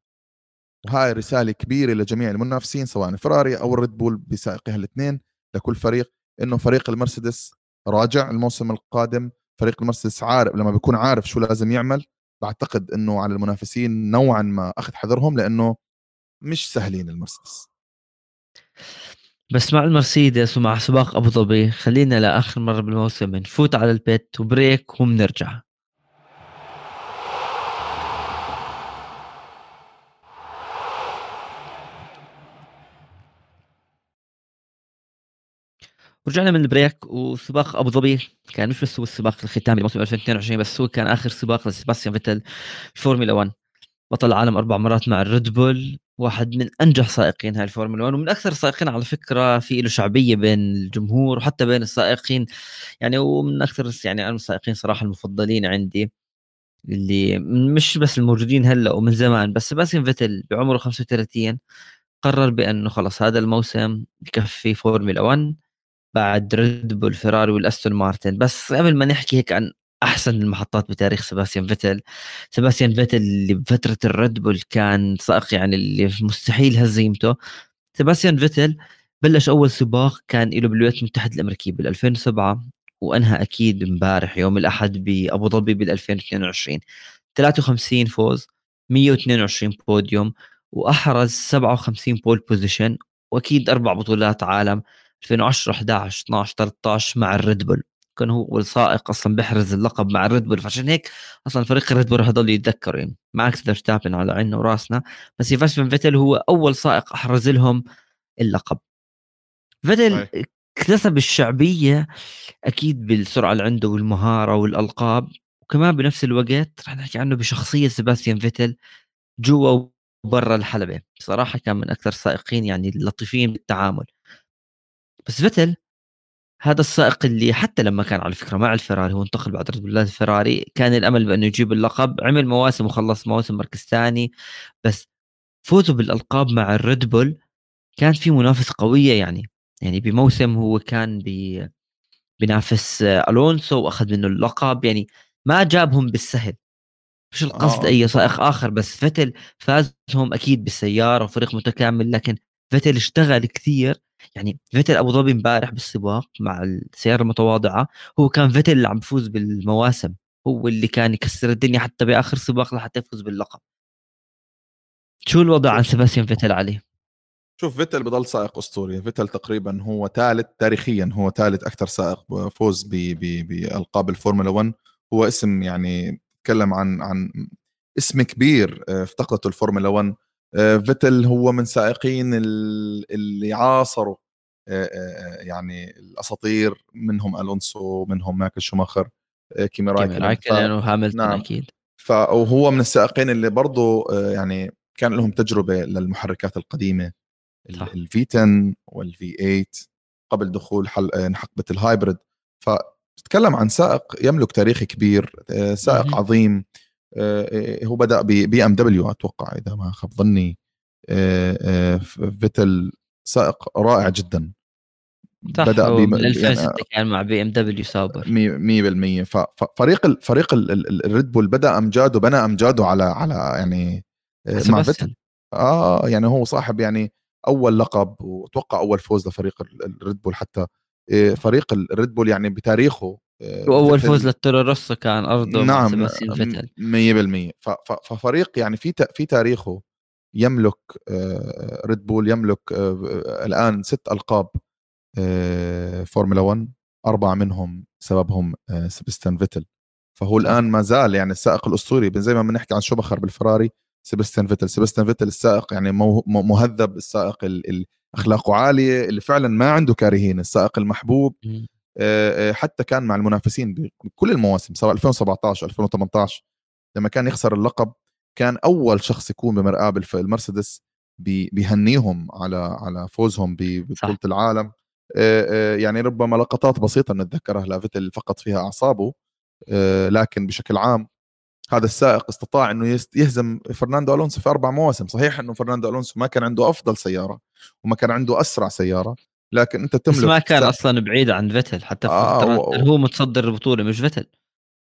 وهاي رسالة كبيرة لجميع المنافسين سواء الفراري أو الريد بول بسائقها الاثنين لكل فريق إنه فريق المرسيدس راجع الموسم القادم فريق المرسيدس عارف لما بيكون عارف شو لازم يعمل بعتقد إنه على المنافسين نوعا ما أخذ حذرهم لأنه مش سهلين المرسيدس. بس مع المرسيدس ومع سباق أبو ظبي خلينا لآخر مرة بالموسم نفوت على البيت و break وبنرجع. ورجعنا من ال break وسباق أبو ظبي. كان مش بس هو السباق الختامي لموسم 2022 بس هو كان آخر سباق لسباستيان فيتل الفورمولا 1 بطل العالم أربع مرات مع الريد بول واحد من أنجح سائقين هاي الفورمولا 1 ومن أكثر السائقين على فكرة في له شعبية بين الجمهور وحتى بين السائقين. يعني ومن أكثر يعني أنا السائقين صراحة المفضلين عندي اللي مش بس الموجودين هلأ ومن زمان بس سباستيان فيتل بعمره 35 قرر بأنه خلص هذا الموسم بكفي فورمولا 1 بعد ريد بول فيراري والاستون مارتن بس قبل ما نحكي هيك عن أحسن المحطات بتاريخ سباستيان فيتل سباستيان فيتل اللي بفترة الريد بول كان سائق يعني اللي مستحيل هزيمته سباستيان فيتل بلش أول سباق كان له بالولايات المتحدة الأمريكية بال 2007 وأنهى أكيد امبارح يوم الأحد بأبو ظبي بال 2022 53 فوز 122 بوديوم وأحرز 57 pole position وأكيد أربع بطولات عالم. 2010 11 12 13 مع الريد بول. كان هو السائق أصلا بيحرز اللقب مع الريد بول. فعشان هيك أصلا فريق الريد بول هذول يتذكروا يعني. ماكس فيرستابن على عيننا وراسنا. بس فيرستابن فيتل هو أول سائق أحرز لهم اللقب. فيتل اكتسب الشعبية أكيد بالسرعة اللي عنده والمهارة والألقاب. وكمان بنفس الوقت رح نحكي عنه بشخصية سيباستيان فيتل جوا وبرا الحلبة. صراحة كان من أكثر السائقين يعني اللطيفين بالتعامل. بس فيتل هذا السائق اللي حتى لما كان على فكرة مع الفراري هو انتقل بعد ريد الفراري كان الأمل بأنه يجيب اللقب عمل مواسم وخلص مواسم مركز ثاني بس فوزه بالألقاب مع الريد بول كان في منافسة قوية يعني يعني بموسم هو كان بي بينافس ألونسو وأخذ منه اللقب يعني ما جابهم بالسهل مش القصد آه. أي سائق آخر بس فيتل فازهم أكيد بالسيارة وفريق متكامل لكن فيتل اشتغل كثير. يعني فيتل أبو ظبي امبارح بالسباق مع السيارة المتواضعة هو كان فيتل اللي عم بفوز بالمواسم. هو اللي كان يكسر الدنيا حتى بآخر سباق لحتى يفوز باللقب. شو الوضع عن سيباستيان فيتل عليه شوف فيتل بضل سائق أسطوري. فيتل تقريبا هو ثالث تاريخيا هو ثالث أكثر سائق فوز بالقاب الفورمولا 1 هو اسم يعني تكلم عن عن اسم كبير افتقدته الفورمولا 1 آه، فيتل هو من سائقين اللي عاصروا يعني الأساطير منهم ألونسو منهم مايكل شوماخر كيمي رايكونن وهاملتون نعم. أكيد. فهو من السائقين اللي برضه يعني كان لهم تجربة للمحركات القديمة ال V10 وال V8 قبل دخول حل... حقبة ال hybrid. فتتكلم عن سائق يملك تاريخ كبير سائق عظيم. هو بدأ بي ام دبليو أتوقع إذا ما خاب ظني. فيتل سائق رائع جدا. صح بدأ ب 2006 يعني كان مع بي ام دبليو ساوبر. 100% ففريق ال فريق الريد بول بدأ امجاده بنى امجاده على على يعني آه، مع فيتل. آه يعني هو صاحب يعني أول لقب وأتوقع أول فوز لفريق الريد بول حتى. آه، فريق الريد بول يعني بتاريخه آه، وأول فوز للتورو روسو كان ارضه نعم 100% ففريق يعني في في تاريخه يملك ريد بول يملك الآن ست ألقاب فورمولا 1 أربعة منهم سببهم سباستيان فيتل فهو الآن ما زال يعني السائق الأسطوري زي ما بنحكي عن شوماخر بالفراري سباستيان فيتل سباستيان فيتل السائق يعني مهذب السائق اللي أخلاقه عالية اللي فعلا ما عنده كارهين السائق المحبوب حتى كان مع المنافسين بكل المواسم سواء 2017 2018 لما كان يخسر اللقب كان أول شخص يكون بمرآب المرسيدس بيهنيهم على على فوزهم ببطولة العالم. يعني ربما لقطات بسيطة نتذكرها لفيتل فقد فيها أعصابه لكن بشكل عام هذا السائق استطاع إنه يهزم فرناندو ألونسو في أربع مواسم. صحيح إنه فرناندو ألونسو ما كان عنده أفضل سيارة وما كان عنده أسرع سيارة لكن أنت تملك بس ما كان أصلا بعيد عن فيتل حتى آه و... هو متصدر البطوله مش فيتل.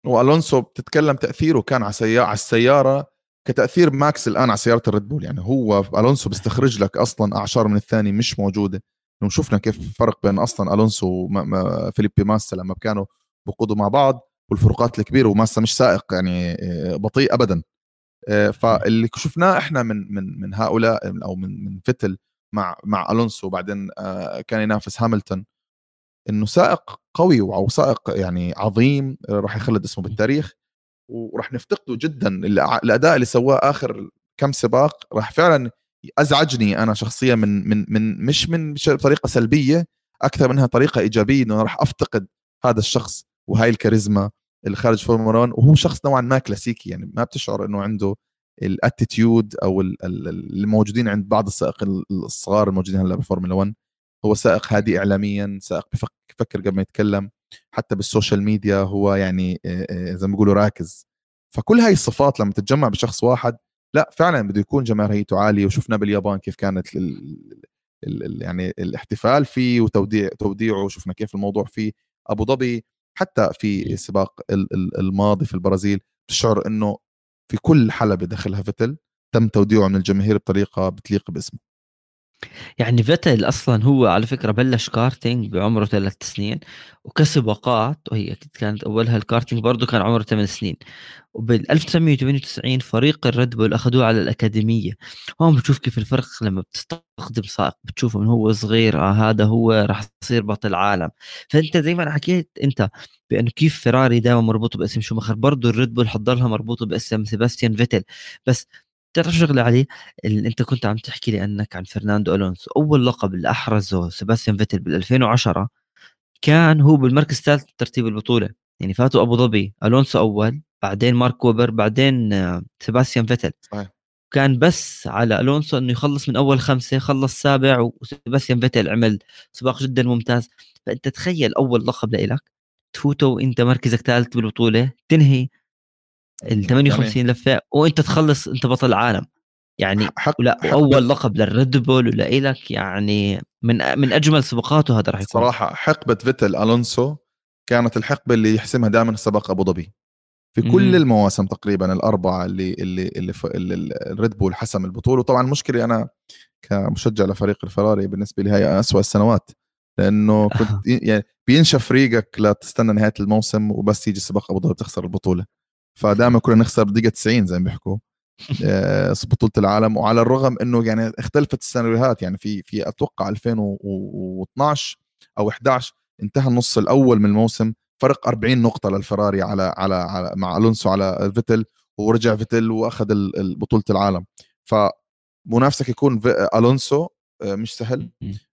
وألونسو بتتكلم تأثيره كان على سيارة على السيارة كتأثير ماكس الآن على سيارة الريد بول. يعني هو ألونسو بيستخرج لك أصلا أعشار من الثاني مش موجودة. شفنا كيف الفرق بين أصلا ألونسو وفيليبي ماسا لما كانوا بقودوا مع بعض والفروقات الكبيرة وماسا مش سائق يعني آه، بطيء ابدا. آه، فاللي شفناه إحنا من من من هؤلاء أو من من فتل مع مع ألونسو وبعدين آه، كان ينافس هاملتون إنه سائق قوي أو سائق يعني عظيم راح يخلد اسمه بالتاريخ وراح نفتقده جدا الاداء اللي سواه آخر كم سباق راح فعلا أزعجني أنا شخصيا من من من مش من طريقة سلبية أكثر منها طريقة إيجابية إنه راح أفتقد هذا الشخص وهاي الكاريزما اللي خارج فورمولا 1 وهو شخص نوعا ما كلاسيكي يعني ما بتشعر إنه عنده ال attitude أو الموجودين عند بعض السائقين الصغار الموجودين هلا بفورمولا 1 هو سائق هادي اعلاميا سائق بفكر قبل ما يتكلم حتى بالسوشيال ميديا هو يعني زي ما بيقولوا راكز. فكل هاي الصفات لما تتجمع بشخص واحد لا فعلا بده يكون جماهيريته عالية. وشفنا باليابان كيف كانت ال ال يعني الاحتفال فيه وتوديع توديعه وشفنا كيف الموضوع فيه. أبو ظبي حتى في السباق الماضي في البرازيل تشعر إنه في كل حلبة دخلها فتل تم توديعه من الجماهير بطريقة بتليق باسمه. يعني فيتل أصلا هو على فكرة بلش كارتينج بعمره ثلاث سنين وكسباقات وهي كانت أولها الكارتينج برضه كان عمره ثمان سنين. وبال 1998 فريق الريد بول أخذوه على الأكاديمية. هون بتشوف كيف الفرق لما بتستخدم سائق بتشوفه من هو صغير آه هذا هو راح يصير بطل عالم. فأنت زي ما حكيت أنت بأنه كيف فيراري دائما مربوطه باسم شوماخر برضه الريد بول حضرها مربوطه باسم سيباستيان فيتل بس تعرف شغله علي اللي أنت كنت عم تحكي لي أنك عن فرناندو ألونسو. أول لقب اللي احرزه سيباستيان فيتل بال 2010 كان هو بالمركز الثالث ترتيب البطولة. يعني فاتوا أبو ظبي ألونسو أول بعدين مارك ووبر بعدين سيباستيان فيتل. صحيح. كان بس على ألونسو إنه يخلص من أول خمسة خلص سابع وسيباستيان فيتل عمل سباق جدا ممتاز. فأنت تخيل أول لقب لإلك تفوته وانت مركزك ثالث بالبطولة تنهي ال 58 لفة وإنت تخلص إنت بطل العالم. يعني حق لا حق أول لقب للريد بول ولإلك يعني من من أجمل سباقاته هذا راح يكون. صراحة حقبة فيتل ألونسو كانت الحقبة اللي يحسمها دائما سباق أبو ظبي. في كل مم. المواسم تقريبا الأربعة اللي اللي اللي, اللي الريد بول حسم البطولة. وطبعا مشكلة أنا كمشجع لفريق الفراري بالنسبة لي هي اسوء السنوات لأنه كنت يعني بينشف ريقك لتستنى نهاية الموسم وبس يجي سباق أبو ظبي تخسر البطولة. فدائما كنا نخسر بدقيقة 90 زي ما بيحكوا. آه، بطولة العالم. وعلى الرغم إنه يعني اختلفت السيناريوهات يعني في في أتوقع 2012 أو 11 انتهى النص الأول من الموسم فرق 40 نقطة للفراري على على, على مع ألونسو على فيتل ورجع فيتل وأخذ بطولة العالم. فمنافسك يكون ألونسو آه، مش سهل.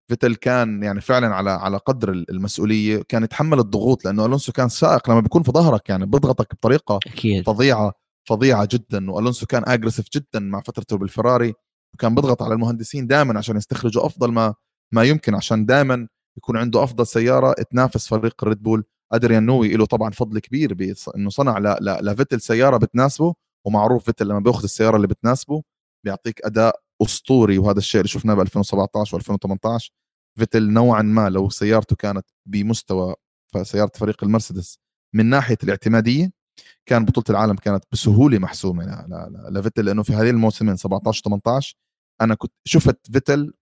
فيتل كان يعني فعلا على على قدر المسؤولية كان يتحمل الضغوط لأنه ألونسو كان سائق لما بيكون في ظهرك يعني بيضغطك بطريقة أكيد. فظيعة فظيعة جدا وألونسو كان aggressive جدا مع فترته بالفراري وكان بيضغط على المهندسين دائما عشان يستخرجوا أفضل ما ما يمكن عشان دائما يكون عنده أفضل سيارة تنافس فريق الريد بول أدريان نيوي له طبعا فضل كبير بانه صنع لفيتل سيارة بتناسبه ومعروف فيتل لما بياخذ السيارة اللي بتناسبه بيعطيك أداء أسطوري وهذا الشيء اللي شفناه ب 2017 و2018 فيتل نوعا ما لو سيارته كانت بمستوى سياره فريق المرسيدس من ناحية الاعتمادية كان بطولة العالم كانت بسهولة محسومة لفيتل لأنه في هذه الموسمين 17 18 أنا كنت شفت فيتل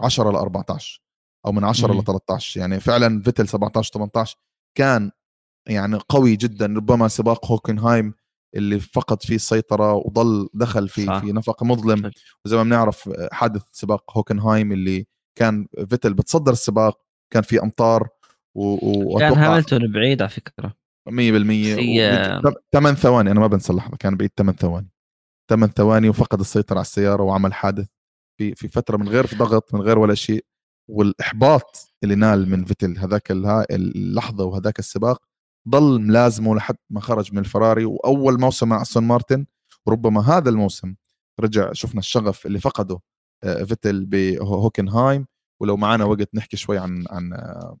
10 ل 14 أو من 10 ل 13 يعني فعلا فيتل 17 18 كان يعني قوي جدا ربما سباق هوكنهايم اللي فقد فيه السيطرة وضل دخل في صح. في نفق مظلم. وزي ما بنعرف حادث سباق هوكنهايم اللي كان فيتل بتصدر السباق كان في أمطار و... كان هاملتون بعيد على فكرة. 100% 8 ثواني أنا ما بنسى اللحظة كان بعيد 8 ثواني. 8 ثواني وفقد السيطرة على السيارة وعمل حادث في في فترة من غير ضغط من غير ولا شيء. والإحباط اللي نال من فيتل هذاك اللحظة وهذاك السباق ضل ملازمه لحد ما خرج من الفراري وأول موسم مع أستون مارتن وربما هذا الموسم رجع شفنا الشغف اللي فقده آه، فيتل بهوكنهايم ولو معنا وقت نحكي شوي عن عن آه،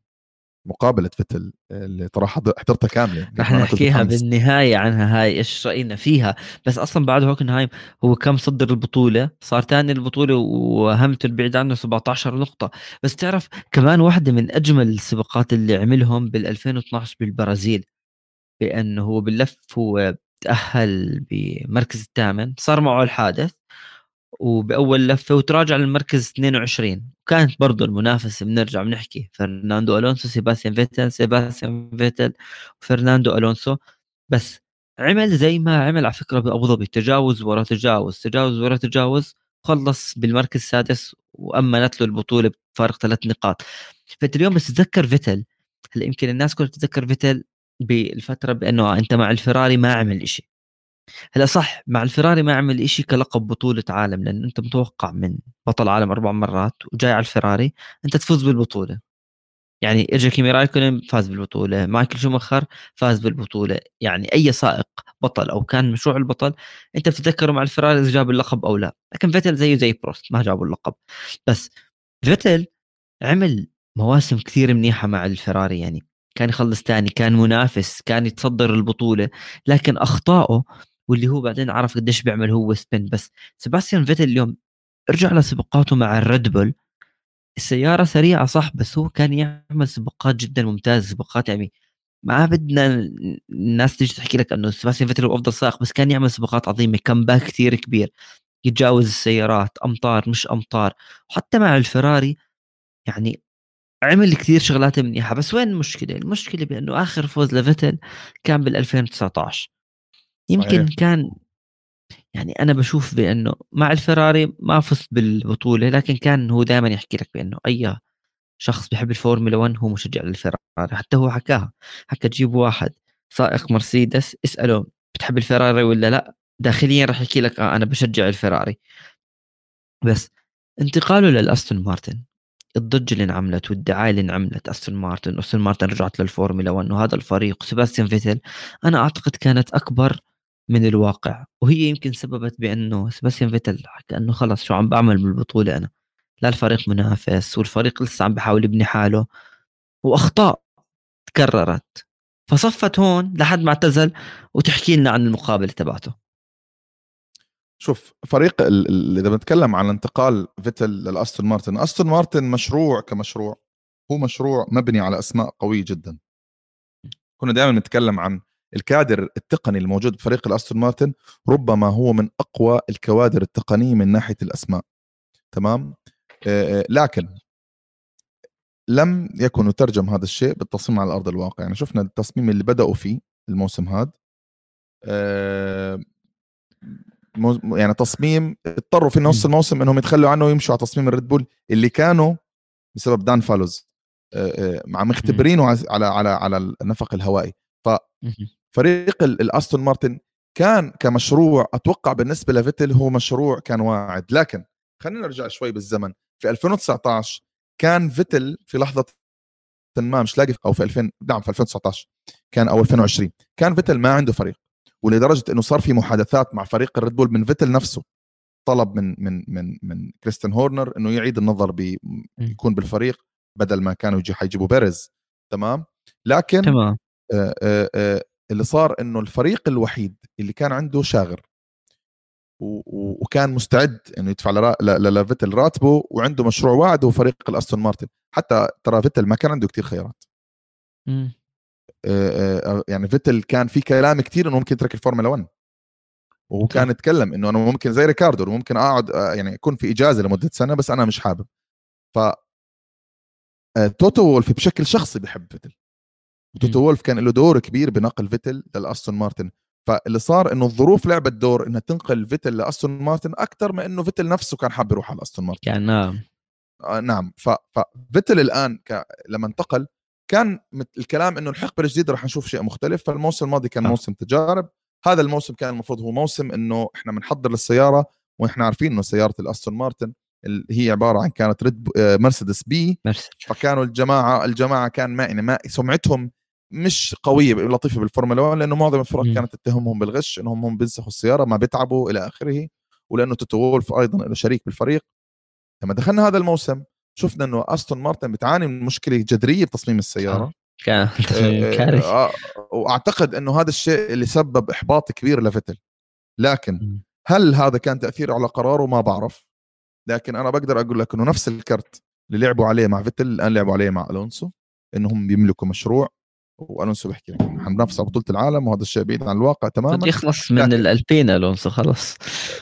مقابلة فتل اللي ترى حضرتها كاملة رح نحكيها بالنهاية عنها هاي إيش رأينا فيها. بس أصلا بعد هوكنهايم هو كم صدر البطولة؟ صار ثاني البطولة وهاملتون بعيد عنه 17 نقطة. بس تعرف كمان واحدة من أجمل السباقات اللي عملهم بال 2012 بالبرازيل بأنه هو باللف هو تأهل بمركز الثامن صار معه الحادث. وبأول لفة وتراجع للمركز 22 وكانت برضه المنافسة بنرجع بنحكي. فرناندو ألونسو سيباستيان فيتل سيباستيان فيتل وفرناندو ألونسو. بس عمل زي ما عمل على فكرة بأبو ظبي. تجاوز ورا تجاوز تجاوز ورا تجاوز خلص بالمركز السادس وأمنت له البطولة بفارق ثلاث نقاط. فأنت اليوم بس تتذكر فيتل. هلأ يمكن الناس كلها تتذكر فيتل بالفترة بأنه أنت مع الفراري ما عمل شيء هلا صح مع الفراري ما عمل إشي كلقب بطولة عالم لأن أنت متوقع من بطل عالم أربع مرات وجاي على الفراري أنت تفوز بالبطولة. يعني اجى كيمي رايكونن فاز بالبطولة مايكل شومخر فاز بالبطولة. يعني أي سائق بطل أو كان مشروع البطل أنت بتتذكره مع الفراري إذا جاب اللقب أو لا. لكن فيتل زيه زي بروست ما جابوا اللقب. بس فيتل عمل مواسم كثير منيحة مع الفراري يعني كان يخلص ثاني كان منافس كان يتصدر البطولة لكن أخطائه واللي هو بعدين عرف قديش بيعمل هو spin بس سباستيان فيتل اليوم ارجع لسباقاته مع الريد بول السيارة سريعة صح بس هو كان يعمل سباقات جدا ممتازة سباقات يعني ما بدنا الناس تيجي تحكي لك إنه سباستيان فيتل هو أفضل سائق بس كان يعمل سباقات عظيمة comeback كثير كبير يتجاوز السيارات أمطار مش أمطار. وحتى مع الفراري يعني عمل كثير شغلات منيحة. بس وين المشكلة؟ المشكلة بأنه آخر فوز لفيتل كان بال 2019 يمكن صحيح. كان يعني أنا بشوف بأنه مع الفراري ما فزت بالبطولة لكن كان هو دائما يحكي لك بأنه أي شخص بيحب الفورمولا 1 هو مشجع للفراري حتى هو حكاها حكى تجيب واحد سائق مرسيدس اسأله بتحب الفراري ولا لا داخليا راح يحكي لك آه أنا بشجع الفراري بس انتقاله للأستون مارتن الضجة اللي انعملت والدعاية اللي انعملت أستون مارتن أستون مارتن رجعت للفورمولا 1 وهذا الفريق سيباستيان فيتل أنا أعتقد كانت أكبر من الواقع وهي يمكن سببت بأنه سباستيان فيتل حكى انه خلص شو عم بعمل بالبطولة أنا. لا الفريق منافس والفريق لسه عم بحاول يبني حاله وأخطاء تكررت. فصفت هون لحد ما اعتزل وتحكي لنا عن المقابلة تبعته. شوف فريق إذا بنتكلم عن انتقال فيتل للأستون مارتن أستون مارتن مشروع كمشروع هو مشروع مبني على أسماء قوية جدا. كنا دائما نتكلم عن الكادر التقني الموجود بفريق الأستون مارتن ربما هو من أقوى الكوادر التقنية من ناحية الأسماء. تمام؟ لكن لم يكن يترجم هذا الشيء بالتصميم على أرض الواقع. يعني شفنا التصميم اللي بدأوا فيه الموسم هذا. يعني تصميم اضطروا في نص الموسم إنهم يتخلوا عنه ويمشوا على تصميم الريد بول اللي كانوا بسبب دان فالوز مع مختبرينه على على على النفق الهوائي. ف فريق الاستون مارتن كان كمشروع أتوقع بالنسبة لفيتل هو مشروع كان واعد. لكن خلينا نرجع شوي بالزمن. في 2019 كان فيتل في لحظة ما مش لاقي أو في 2000 نعم في 2019 كان أو 2020 كان فيتل ما عنده فريق. ولدرجة إنه صار في محادثات مع فريق الريد بول من فيتل نفسه. طلب من من من من كريستيان هورنر إنه يعيد النظر بيكون بالفريق بدل ما كانوا يجي حيجيبوا بيرز تمام؟ لكن تمام. آآ آآ اللي صار إنه الفريق الوحيد اللي كان عنده شاغر وكان مستعد إنه يدفع لفيتل راتبه وعنده مشروع واعد هو فريق الأستون مارتن. حتى ترى فيتل ما كان عنده كتير خيارات. يعني فيتل كان في كلام كتير إنه ممكن يترك الفورمولا 1 وهو كان يتكلم إنه أنا ممكن زي ريكاردو ممكن أقعد يعني اكون في إجازة لمدة سنة بس أنا مش حابب. ف توتو وولف بشكل شخصي بحب فيتل. توتو وولف كان له دور كبير بنقل فيتل للاستون مارتن. فاللي صار إنه الظروف لعبت دور إنها تنقل فيتل لأستون مارتن أكثر من إنه فيتل نفسه كان حابب يروح على أستون مارتن. يعني نعم. آه نعم. ففيتل الآن ك... لما انتقل كان الكلام إنه الحقبة الجديدة رح نشوف شيء مختلف. فالموسم الماضي كان آه. موسم تجارب. هذا الموسم كان المفروض هو موسم إنه إحنا بنحضر للسيارة وإحنا عارفين إنه سيارة الأستون مارتن اللي هي عبارة عن كانت ريد آه، مرسيدس B. فكانوا الجماعة الجماعة كان ما يعني ما سمعتهم مش قوية لطيفة بالفورمولا 1 لأنه معظم الفرق كانت تتهمهم بالغش إنهم هم بينسخوا السيارة ما بيتعبوا إلى آخره ولأنه توتو وولف أيضا له شريك بالفريق. لما دخلنا هذا الموسم شفنا إنه أستون مارتن بتعاني من مشكلة جذرية بتصميم السيارة. كان كارثه آه وأعتقد إنه هذا الشيء اللي سبب إحباط كبير لفيتل لكن هل هذا كان تأثير على قراره؟ ما بعرف. لكن أنا بقدر أقول لك إنه نفس الكرت اللي لعبوا عليه مع فيتل الآن لعبوا عليه مع ألونسو إنهم بيملكوا مشروع. وألونسو بيحكي لك. حننافس على بطولة العالم وهذا الشيء بعيد عن الواقع تماما. بده يخلص من الألبين ألونسو خلص.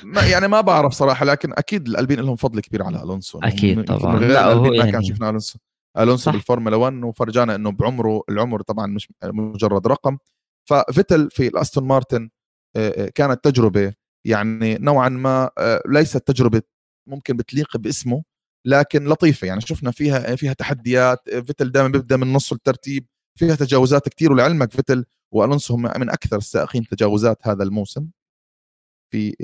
ما يعني ما بعرف صراحة لكن أكيد الألبين لهم فضل كبير على ألونسو. أكيد طبعا. لا هو يعني... ما كان يعني شفنا ألونسو. ألونسو بالفورمولا 1 وفرجانا إنه بعمره العمر طبعا مش مجرد رقم. ففيتل في الأستون مارتن كانت تجربة يعني نوعا ما ليست تجربة ممكن بتليق باسمه لكن لطيفة. يعني شفنا فيها فيها تحديات. فيتل دائما بيبدأ من نص الترتيب. فيها تجاوزات كثير ولعلمك فيتل وألونسو هم من أكثر السائقين تجاوزات هذا الموسم في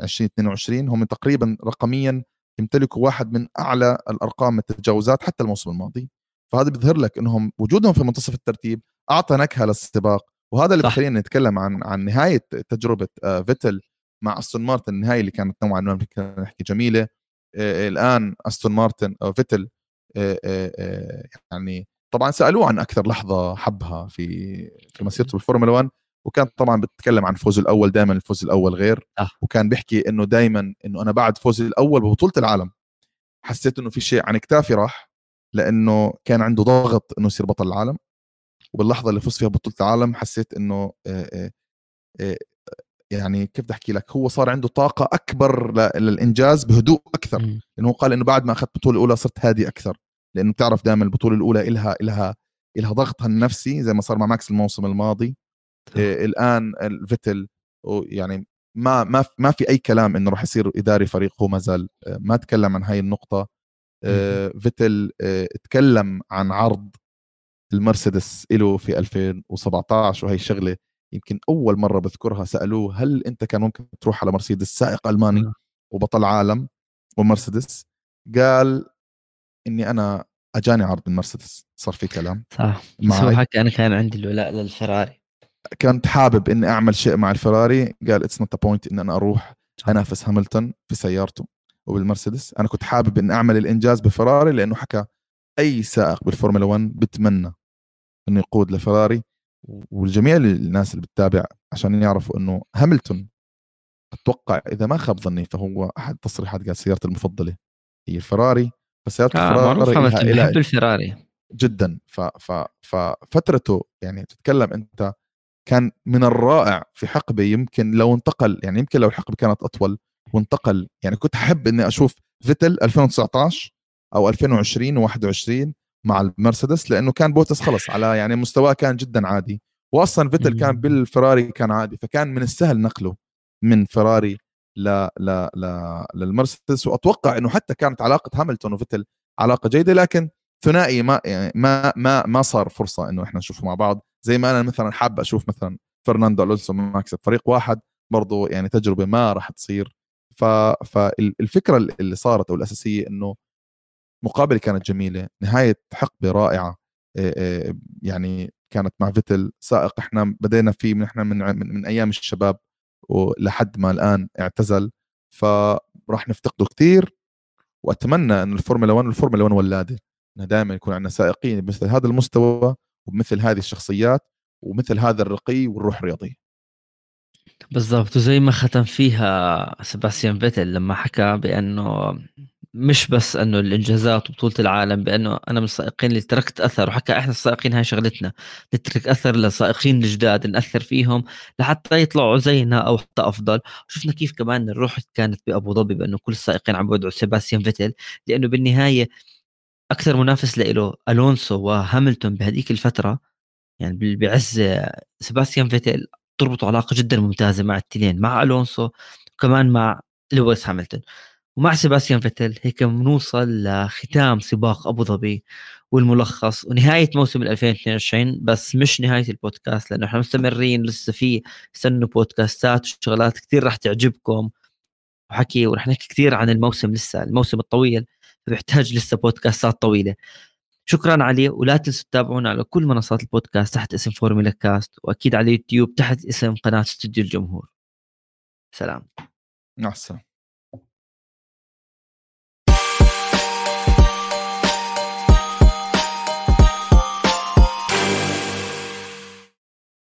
2022 هم تقريبا رقميا يمتلكوا واحد من أعلى الأرقام التجاوزات حتى الموسم الماضي. فهذا بيظهر لك إنهم وجودهم في منتصف الترتيب أعطى نكهة للسباق. وهذا اللي بخلينا نتكلم عن عن نهاية تجربة آه، فيتل مع أستون مارتن النهاية اللي كانت نوعا ما نحكي جميلة. الآن أستون مارتن أو فيتل يعني طبعا سألوه عن أكثر لحظة حبها في في مسيرته بالفورمولا 1 وكان طبعا بتكلم عن فوزه الأول دائما الفوز الأول غير. أه. وكان بيحكي إنه دائما إنه أنا بعد فوزي الأول ببطولة العالم حسيت إنه في شيء عن كتافي راح لأنه كان عنده ضغط إنه يصير بطل العالم. وباللحظة اللي فزت فيها بطوله العالم حسيت إنه آآ آآ يعني كيف بدي أحكي لك هو صار عنده طاقة أكبر للإنجاز بهدوء أكثر. لأنه هو قال إنه بعد ما أخذت البطوله الاولى صرت هادي أكثر. لأنه بتعرف دائما البطولة الأولى إلها إلها إلها ضغطها النفسي زي ما صار مع ماكس الموسم الماضي. آه الآن الفيتل يعني ما ما ما في أي كلام إنه راح يصير إداري فريق هو ما زال آه ما تكلم عن هاي النقطة. آه فيتل آه تكلم عن عرض المرسيدس له في 2017 وهي الشغلة يمكن أول مرة بذكرها سألوه هل أنت كان ممكن تروح على مرسيدس سائق ألماني وبطل عالم ومرسيدس؟ قال إني أنا أجاني عرض من مرسيدس صار في كلام. صح. بس حكى أنا كان عندي الولاء للفراري. كنت حابب إني أعمل شيء مع الفراري قال it's not point ان أنا أروح أنافس هاملتون في سيارته وبالمرسيدس. أنا كنت حابب ان أعمل الإنجاز بفراري لأنه حكى أي سائق بالفورمولا 1 بتمنى إنه يقود لفراري والجميع الناس اللي بتتابع عشان يعرفوا إنه هاملتون أتوقع إذا ما خاب ظني فهو احد التصريحات قال سيارتي المفضلة هي الفراري. فسيارة آه الفراري بحب الفراري. جدا. ف ف ففترته يعني تتكلم أنت كان من الرائع في حقبة يمكن لو انتقل يعني يمكن لو الحقبة كانت أطول وانتقل. يعني كنت أحب إني أشوف فيتل 2019 أو 2020 و21 مع المرسيدس لأنه كان بوتس خلص على يعني مستواه كان جدا عادي. وأصلا فيتل كان بالفراري كان عادي فكان من السهل نقله من فراري ل ل ل للمرسيدس وأتوقع إنه حتى كانت علاقة هاملتون وفيتل علاقة جيدة لكن ثنائي ما يعني ما ما ما صار فرصة إنه إحنا نشوفه مع بعض. زي ما أنا مثلا حاب أشوف مثلا فرناندو ألونسو ماكس فريق واحد برضو يعني تجربة ما راح تصير. ف فالفكرة اللي صارت أو الأساسية إنه مقابلة كانت جميلة نهاية حقبة رائعة يعني كانت مع فيتل سائق إحنا بدينا فيه من إحنا من, من, من أيام الشباب. ولحد ما الآن اعتزل فراح نفتقده كثير وأتمنى ان الفورمولا 1 والفورمولا 1 ولادة إنه دائما يكون عندنا سائقين بمثل هذا المستوى وبمثل هذه الشخصيات ومثل هذا الرقي والروح الرياضية. بالضبط وزي ما ختم فيها سباستيان فيتل لما حكى بأنه مش بس إنه الإنجازات وبطولة العالم بأنه أنا من السائقين اللي تركت أثر وحكى إحنا السائقين هاي شغلتنا نترك أثر للسائقين الجداد نأثر فيهم لحتى يطلعوا زينا أو حتى أفضل. شفنا كيف كمان الروح كانت بأبو ظبي بأنه كل السائقين عم بيدعوا سيباستيان فيتل لأنه بالنهاية أكثر منافس له ألونسو وهاملتون بهذيك الفترة يعني بعز سيباستيان فيتل تربطوا علاقة جدا ممتازة مع التنتين مع ألونسو وكمان مع لويس هاملتون. ومع سيباستيان فيتل هيك بنوصل لختام سباق أبو ظبي والملخص ونهاية موسم 2022 بس مش نهاية البودكاست لأنه إحنا مستمرين لسه في استنوا بودكاستات وشغلات كثير راح تعجبكم وحكي ورح نحكي كثير عن الموسم لسه الموسم الطويل فبيحتاج لسه بودكاستات طويلة. شكرا علي ولا تنسوا تتابعونا على كل منصات البودكاست تحت اسم فورمولا كاست وأكيد على اليوتيوب تحت اسم قناة استوديو الجمهور. سلام. مع السلامة.